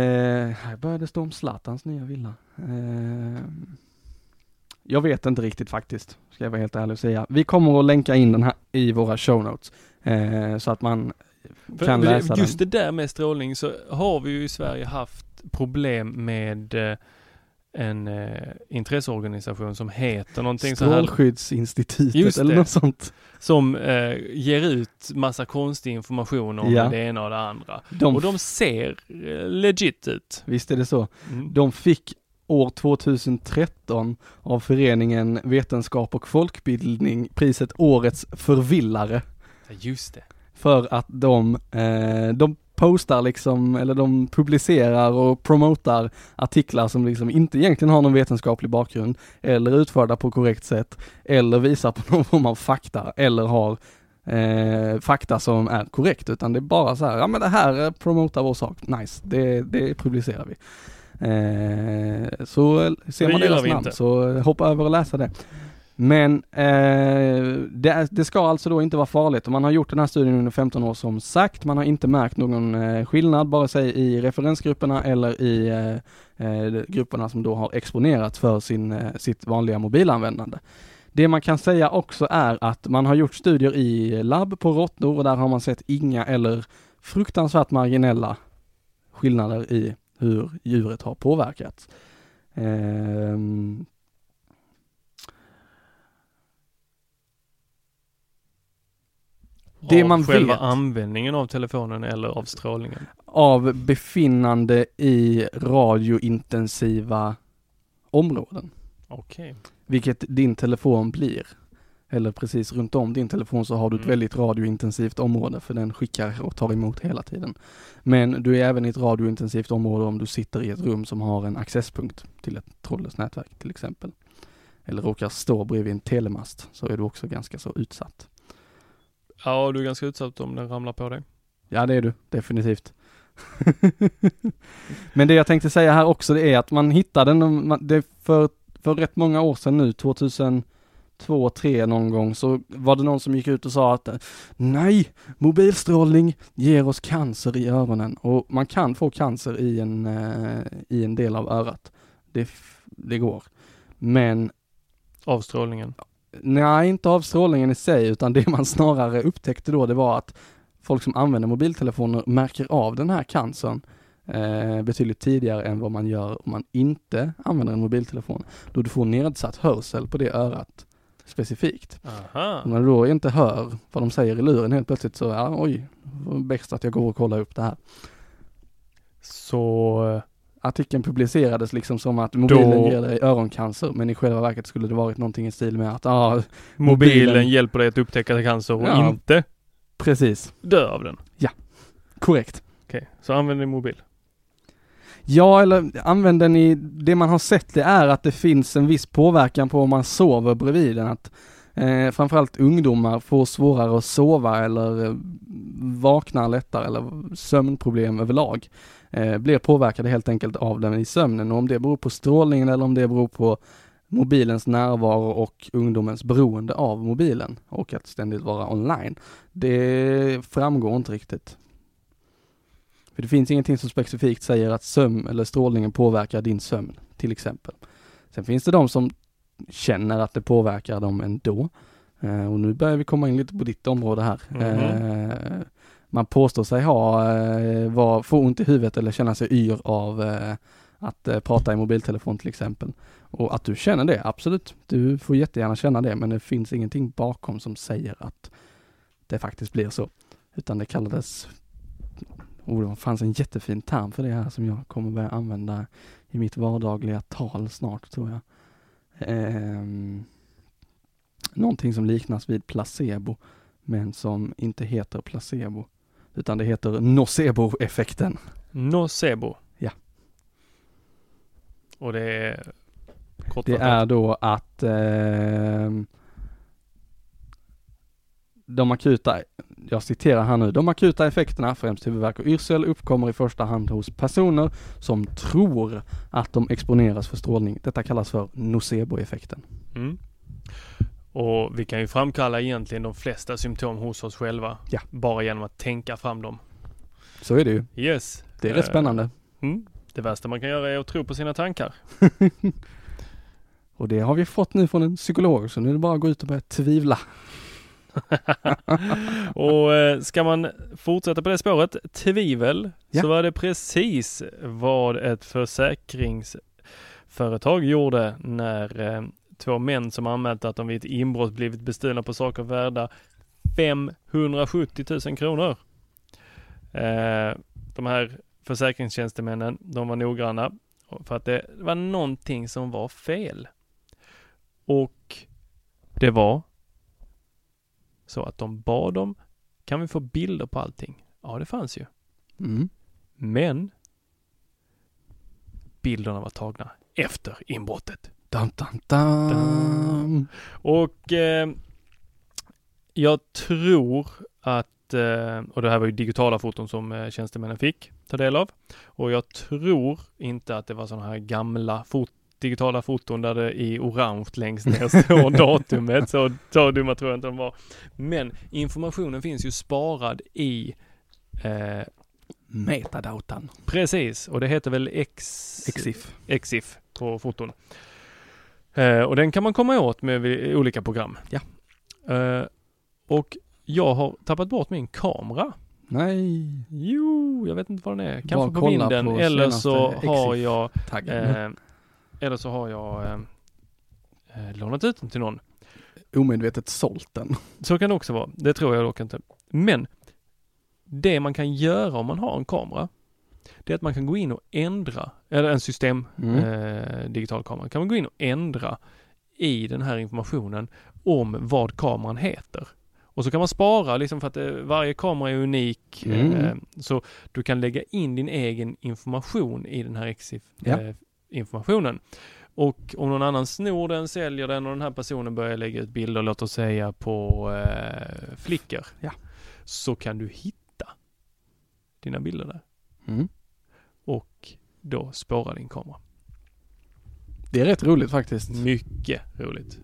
här började stå om Zlatans nya villa. Eh, jag vet inte riktigt faktiskt, ska jag vara helt ärlig och säga. Vi kommer att länka in den här i våra show notes. Eh, så att man kan för läsa Just den. det där med strålning så har vi ju i Sverige haft problem med eh, en eh, intresseorganisation som heter någonting så här. Strålskyddsinstitutet eller något sånt. Som eh, ger ut massa konstig information om Ja. det ena och det andra. De- och de ser eh, legit ut. Visst är det så. Mm. De fick år 2013 av föreningen Vetenskap och folkbildning priset Årets förvillare. Ja, Just det. För att de, eh, de postar liksom, eller de publicerar och promotar artiklar som liksom inte egentligen har någon vetenskaplig bakgrund, eller utförda på korrekt sätt, eller visar på <laughs> någon form av fakta, eller har eh, fakta som är korrekt, utan det är bara så här, ja men det här eh, promotar vår sak, nice, det, det publicerar vi. Eh, så ser Det man deras namn inte. så hoppa över och läsa det. Men eh, det, det ska alltså då inte vara farligt och man har gjort den här studien under 15 år som sagt. Man har inte märkt någon eh, skillnad vare sig i referensgrupperna eller i eh, eh grupperna som då har exponerats för sin, eh, sitt vanliga mobilanvändande. Det man kan säga också är att man har gjort studier i labb på råttor och där har man sett inga eller fruktansvärt marginella skillnader i hur djuret har påverkats. Ehm, Det av man själva vet. användningen av telefonen eller av strålningen? Av befinnande i radiointensiva områden. Okej. Vilket din telefon blir. Eller precis runt om din telefon så har du ett Mm. väldigt radiointensivt område för den skickar och tar emot hela tiden. Men du är även i ett radiointensivt område om du sitter i ett rum som har en accesspunkt till ett trådlöst nätverk till exempel. Eller råkar stå bredvid en telemast så är du också ganska så utsatt. Ja, du är ganska utsatt om den ramlar på dig. Ja det är du, definitivt. <laughs> Men det jag tänkte säga här också det är att man hittade den, man- det för, för rätt många år sedan nu, 2002, 2003 någon gång, så var det någon som gick ut och sa att nej, mobilstrålning ger oss cancer i öronen och man kan få cancer i en, eh, i en del av örat. Det, det går. Men Av strålningen. Nej, inte av strålningen i sig, utan det man snarare upptäckte då, det var att folk som använder mobiltelefoner märker av den här cancern eh, betydligt tidigare än vad man gör om man inte använder en mobiltelefon. Då du får nedsatt hörsel på det örat specifikt. Aha. Och när du då inte hör vad de säger i luren helt plötsligt så, ja oj, bäst att jag går och kollar upp det här. Så eh, Artikeln publicerades liksom som att mobilen Då- ger dig öroncancer, men i själva verket skulle det varit någonting i stil med att, ja, mobilen, hjälper dig att upptäcka cancer och Ja. inte precis, dö av den. korrekt. Okej, så använd din mobil. Ja, eller använd den i, det man har sett det är att det finns en viss påverkan på om man sover bredvid den. Att eh, framförallt ungdomar får svårare att sova eller eh, vaknar lättare eller sömnproblem överlag. Eh, blir påverkade helt enkelt av den i sömnen och om det beror på strålningen eller om det beror på mobilens närvaro och ungdomens beroende av mobilen och att ständigt vara online. Det framgår inte riktigt. För det finns ingenting som specifikt säger att sömn eller strålningen påverkar din sömn, till exempel. Sen finns det de som känner att det påverkar dem ändå. Eh, och nu börjar vi komma in lite på ditt område här. Mhm. Eh, man påstår sig ha, eh, var, få ont i huvudet eller känna sig yr av eh, att eh, prata i mobiltelefon till exempel. Och att du känner det, absolut. Du får jättegärna känna det, men det finns ingenting bakom som säger att det faktiskt blir så. Utan det kallades Oh, det fanns en jättefin term för det här som jag kommer börja använda i mitt vardagliga tal snart tror jag. Eh, någonting som liknas vid placebo, men som inte heter placebo, utan det heter nocebo-effekten. Nocebo. Ja. Och det är Det kortfattat. är då att ehm, de akuta, jag citerar här nu, de akuta effekterna, främst huvudvärk och yrsel, uppkommer i första hand hos personer som tror att de exponeras för strålning. Detta kallas för nocebo-effekten. Mm. Och vi kan ju framkalla egentligen de flesta symptom hos oss själva. Ja. Bara genom att tänka fram dem. Så är det ju. Yes. Det är rätt Eh, spännande. Mm. Det värsta man kan göra är att tro på sina tankar. <laughs> Och det har vi fått nu från en psykolog, så nu är det bara att gå ut och börja tvivla. <laughs> och eh, ska man fortsätta på det spåret, tvivel, Ja. så var det precis vad ett försäkringsföretag gjorde när eh, två män som anmält att de vid ett inbrott blivit bestulna på saker värda 570 000 kronor. Eh, de här försäkringstjänstemännen, de var noggranna för att det var någonting som var fel. Och det var så att de bad dem, kan vi få bilder på allting? Ja, det fanns ju. Mm. Men bilderna var tagna efter inbrottet. Dun, dun, dun. Och eh, jag tror att, eh, och det här var ju digitala foton som eh, tjänstemännen fick ta del av. Och jag tror inte att det var sådana här gamla fot digitala foton där det i orange längst ner <laughs> står datumet. Så, så dumma tror jag inte de var. Men informationen finns ju sparad i eh, Metadatan. Precis, och det heter väl X... Exif. Exif på foton. Eh, och den kan man komma åt med olika program. Ja. Eh, och jag har tappat bort min kamera. Nej. Jo, jag vet inte var den är. Bara Kanske på kolla vinden på eller senaste så har jag eh, eller så har jag eh, eh, lånat ut den till någon. Omedvetet sålt den. Så kan det också vara. Det tror jag dock inte. Men det man kan göra om man har en kamera, det är att man kan gå in och ändra, eller en system Mm. eh, digital kamera, kan man gå in och ändra i den här informationen om vad kameran heter. Och så kan man spara liksom för att eh, varje kamera är unik. Mm. Eh, så du kan lägga in din egen information i den här EXIF Ja. eh, informationen. Och om någon annan snor den, säljer den och den här personen börjar lägga ut bilder, låt oss säga på eh, Flickr. Ja. Så kan du hitta dina bilder där Mm. och då spåra din kamera. Det är rätt roligt faktiskt. Mycket roligt.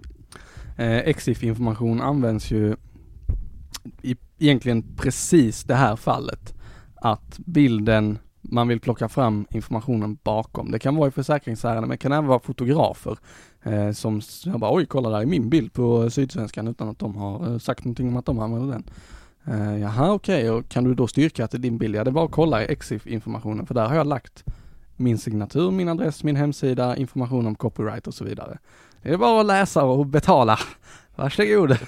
Eh, Exif-information används ju i egentligen precis det här fallet. Att bilden, man vill plocka fram informationen bakom. Det kan vara i försäkringsärenden men det kan även vara fotografer eh, som bara oj kolla där är min bild på Sydsvenskan utan att de har eh, sagt någonting om att de använder den. Eh, jaha okej, och kan du då styrka att det är din bild? Ja det är bara att kolla i Exif-informationen för där har jag lagt min signatur, min adress, min hemsida, information om copyright och så vidare. Det är bara att läsa och betala. <laughs> Varsågod. <laughs>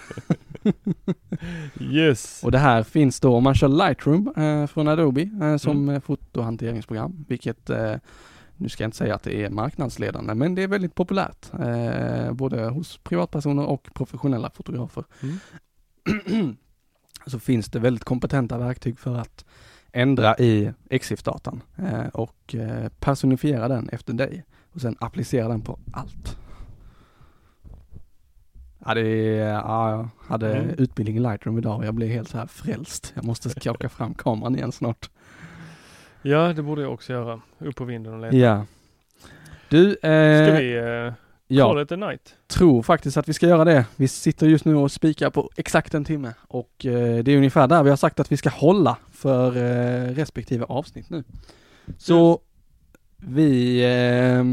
Yes. Och det här finns då om man kör Lightroom eh, från Adobe eh, som eh, fotohanteringsprogram, vilket eh, nu ska jag inte säga att det är marknadsledande, men det är väldigt populärt, eh, både hos privatpersoner och professionella fotografer. Mm. <clears throat> Så finns det väldigt kompetenta verktyg för att ändra i EXIF-datan eh, och eh, personifiera den efter dig och sen applicera den på allt. Ja, det är, ja, jag hade Mm. utbildning i Lightroom idag och jag blev helt så här frälst. Jag måste skaka fram kameran igen snart. Ja, det borde jag också göra. Upp på vinden och leta. Ja. Du, eh, Ska vi eh, ja. call it a night? tror faktiskt att vi ska göra det. Vi sitter just nu och spikar på exakt en timme och eh, det är ungefär där vi har sagt att vi ska hålla för eh, respektive avsnitt nu. Så vi, eh,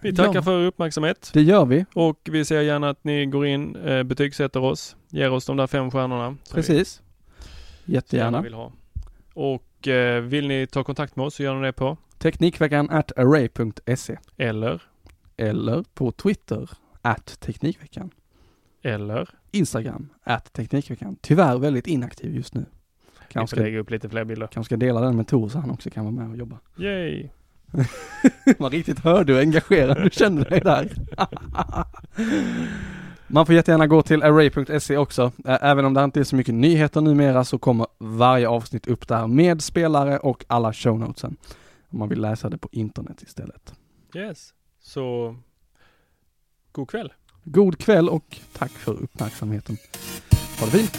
Vi tackar Ja. för uppmärksamhet. det gör vi. Och vi ser gärna att ni går in, eh, betygsätter oss, ger oss de där fem stjärnorna. vi Precis. gärna Jättegärna. vill ha. Och vill ni ta kontakt med oss så gör ni det på, Teknikveckan at array.se eller, eller på Twitter at Teknikveckan. eller, Instagram at Teknikveckan. Tyvärr väldigt inaktiv just nu. Kanske ska, lägga upp lite fler bilder. kanske ska dela den med Tor så han också kan vara med och jobba. Yay! <laughs> Man riktigt hörde hur engagerad du kände dig där. <laughs> Man får jättegärna gå till array.se också. Även om det inte är så mycket nyheter numera så kommer varje avsnitt upp där med spelare och alla show notesen. Om man vill läsa det på internet istället. Yes. Så, god kväll. God kväll och tack för uppmärksamheten. Ha det fint.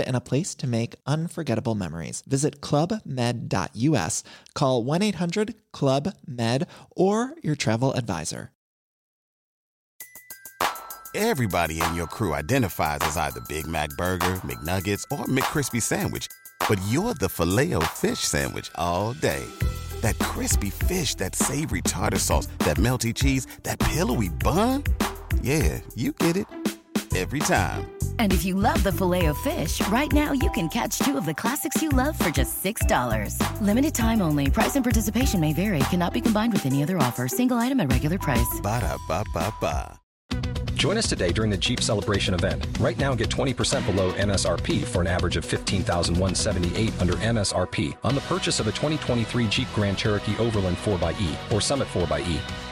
and a place to make unforgettable memories. Visit clubmed.us, call 1 800 Club Med, or your travel advisor. Everybody in your crew identifies as either Big Mac Burger, McNuggets, or McCrispy Sandwich. But you're the filet fish Sandwich all day. That crispy fish, that savory tartar sauce, that melty cheese, that pillowy bun. Yeah, you get it. Every time. And if you love the filet of fish, right now you can catch two of the classics you love for just $6. Limited time only. Price and participation may vary. Cannot be combined with any other offer. Single item at regular price. Ba-da-ba-ba-ba. Join us today during the Jeep Celebration event. Right now, get 20% below MSRP for an average of 15178 under MSRP on the purchase of a 2023 Jeep Grand Cherokee Overland 4xE or Summit 4xE.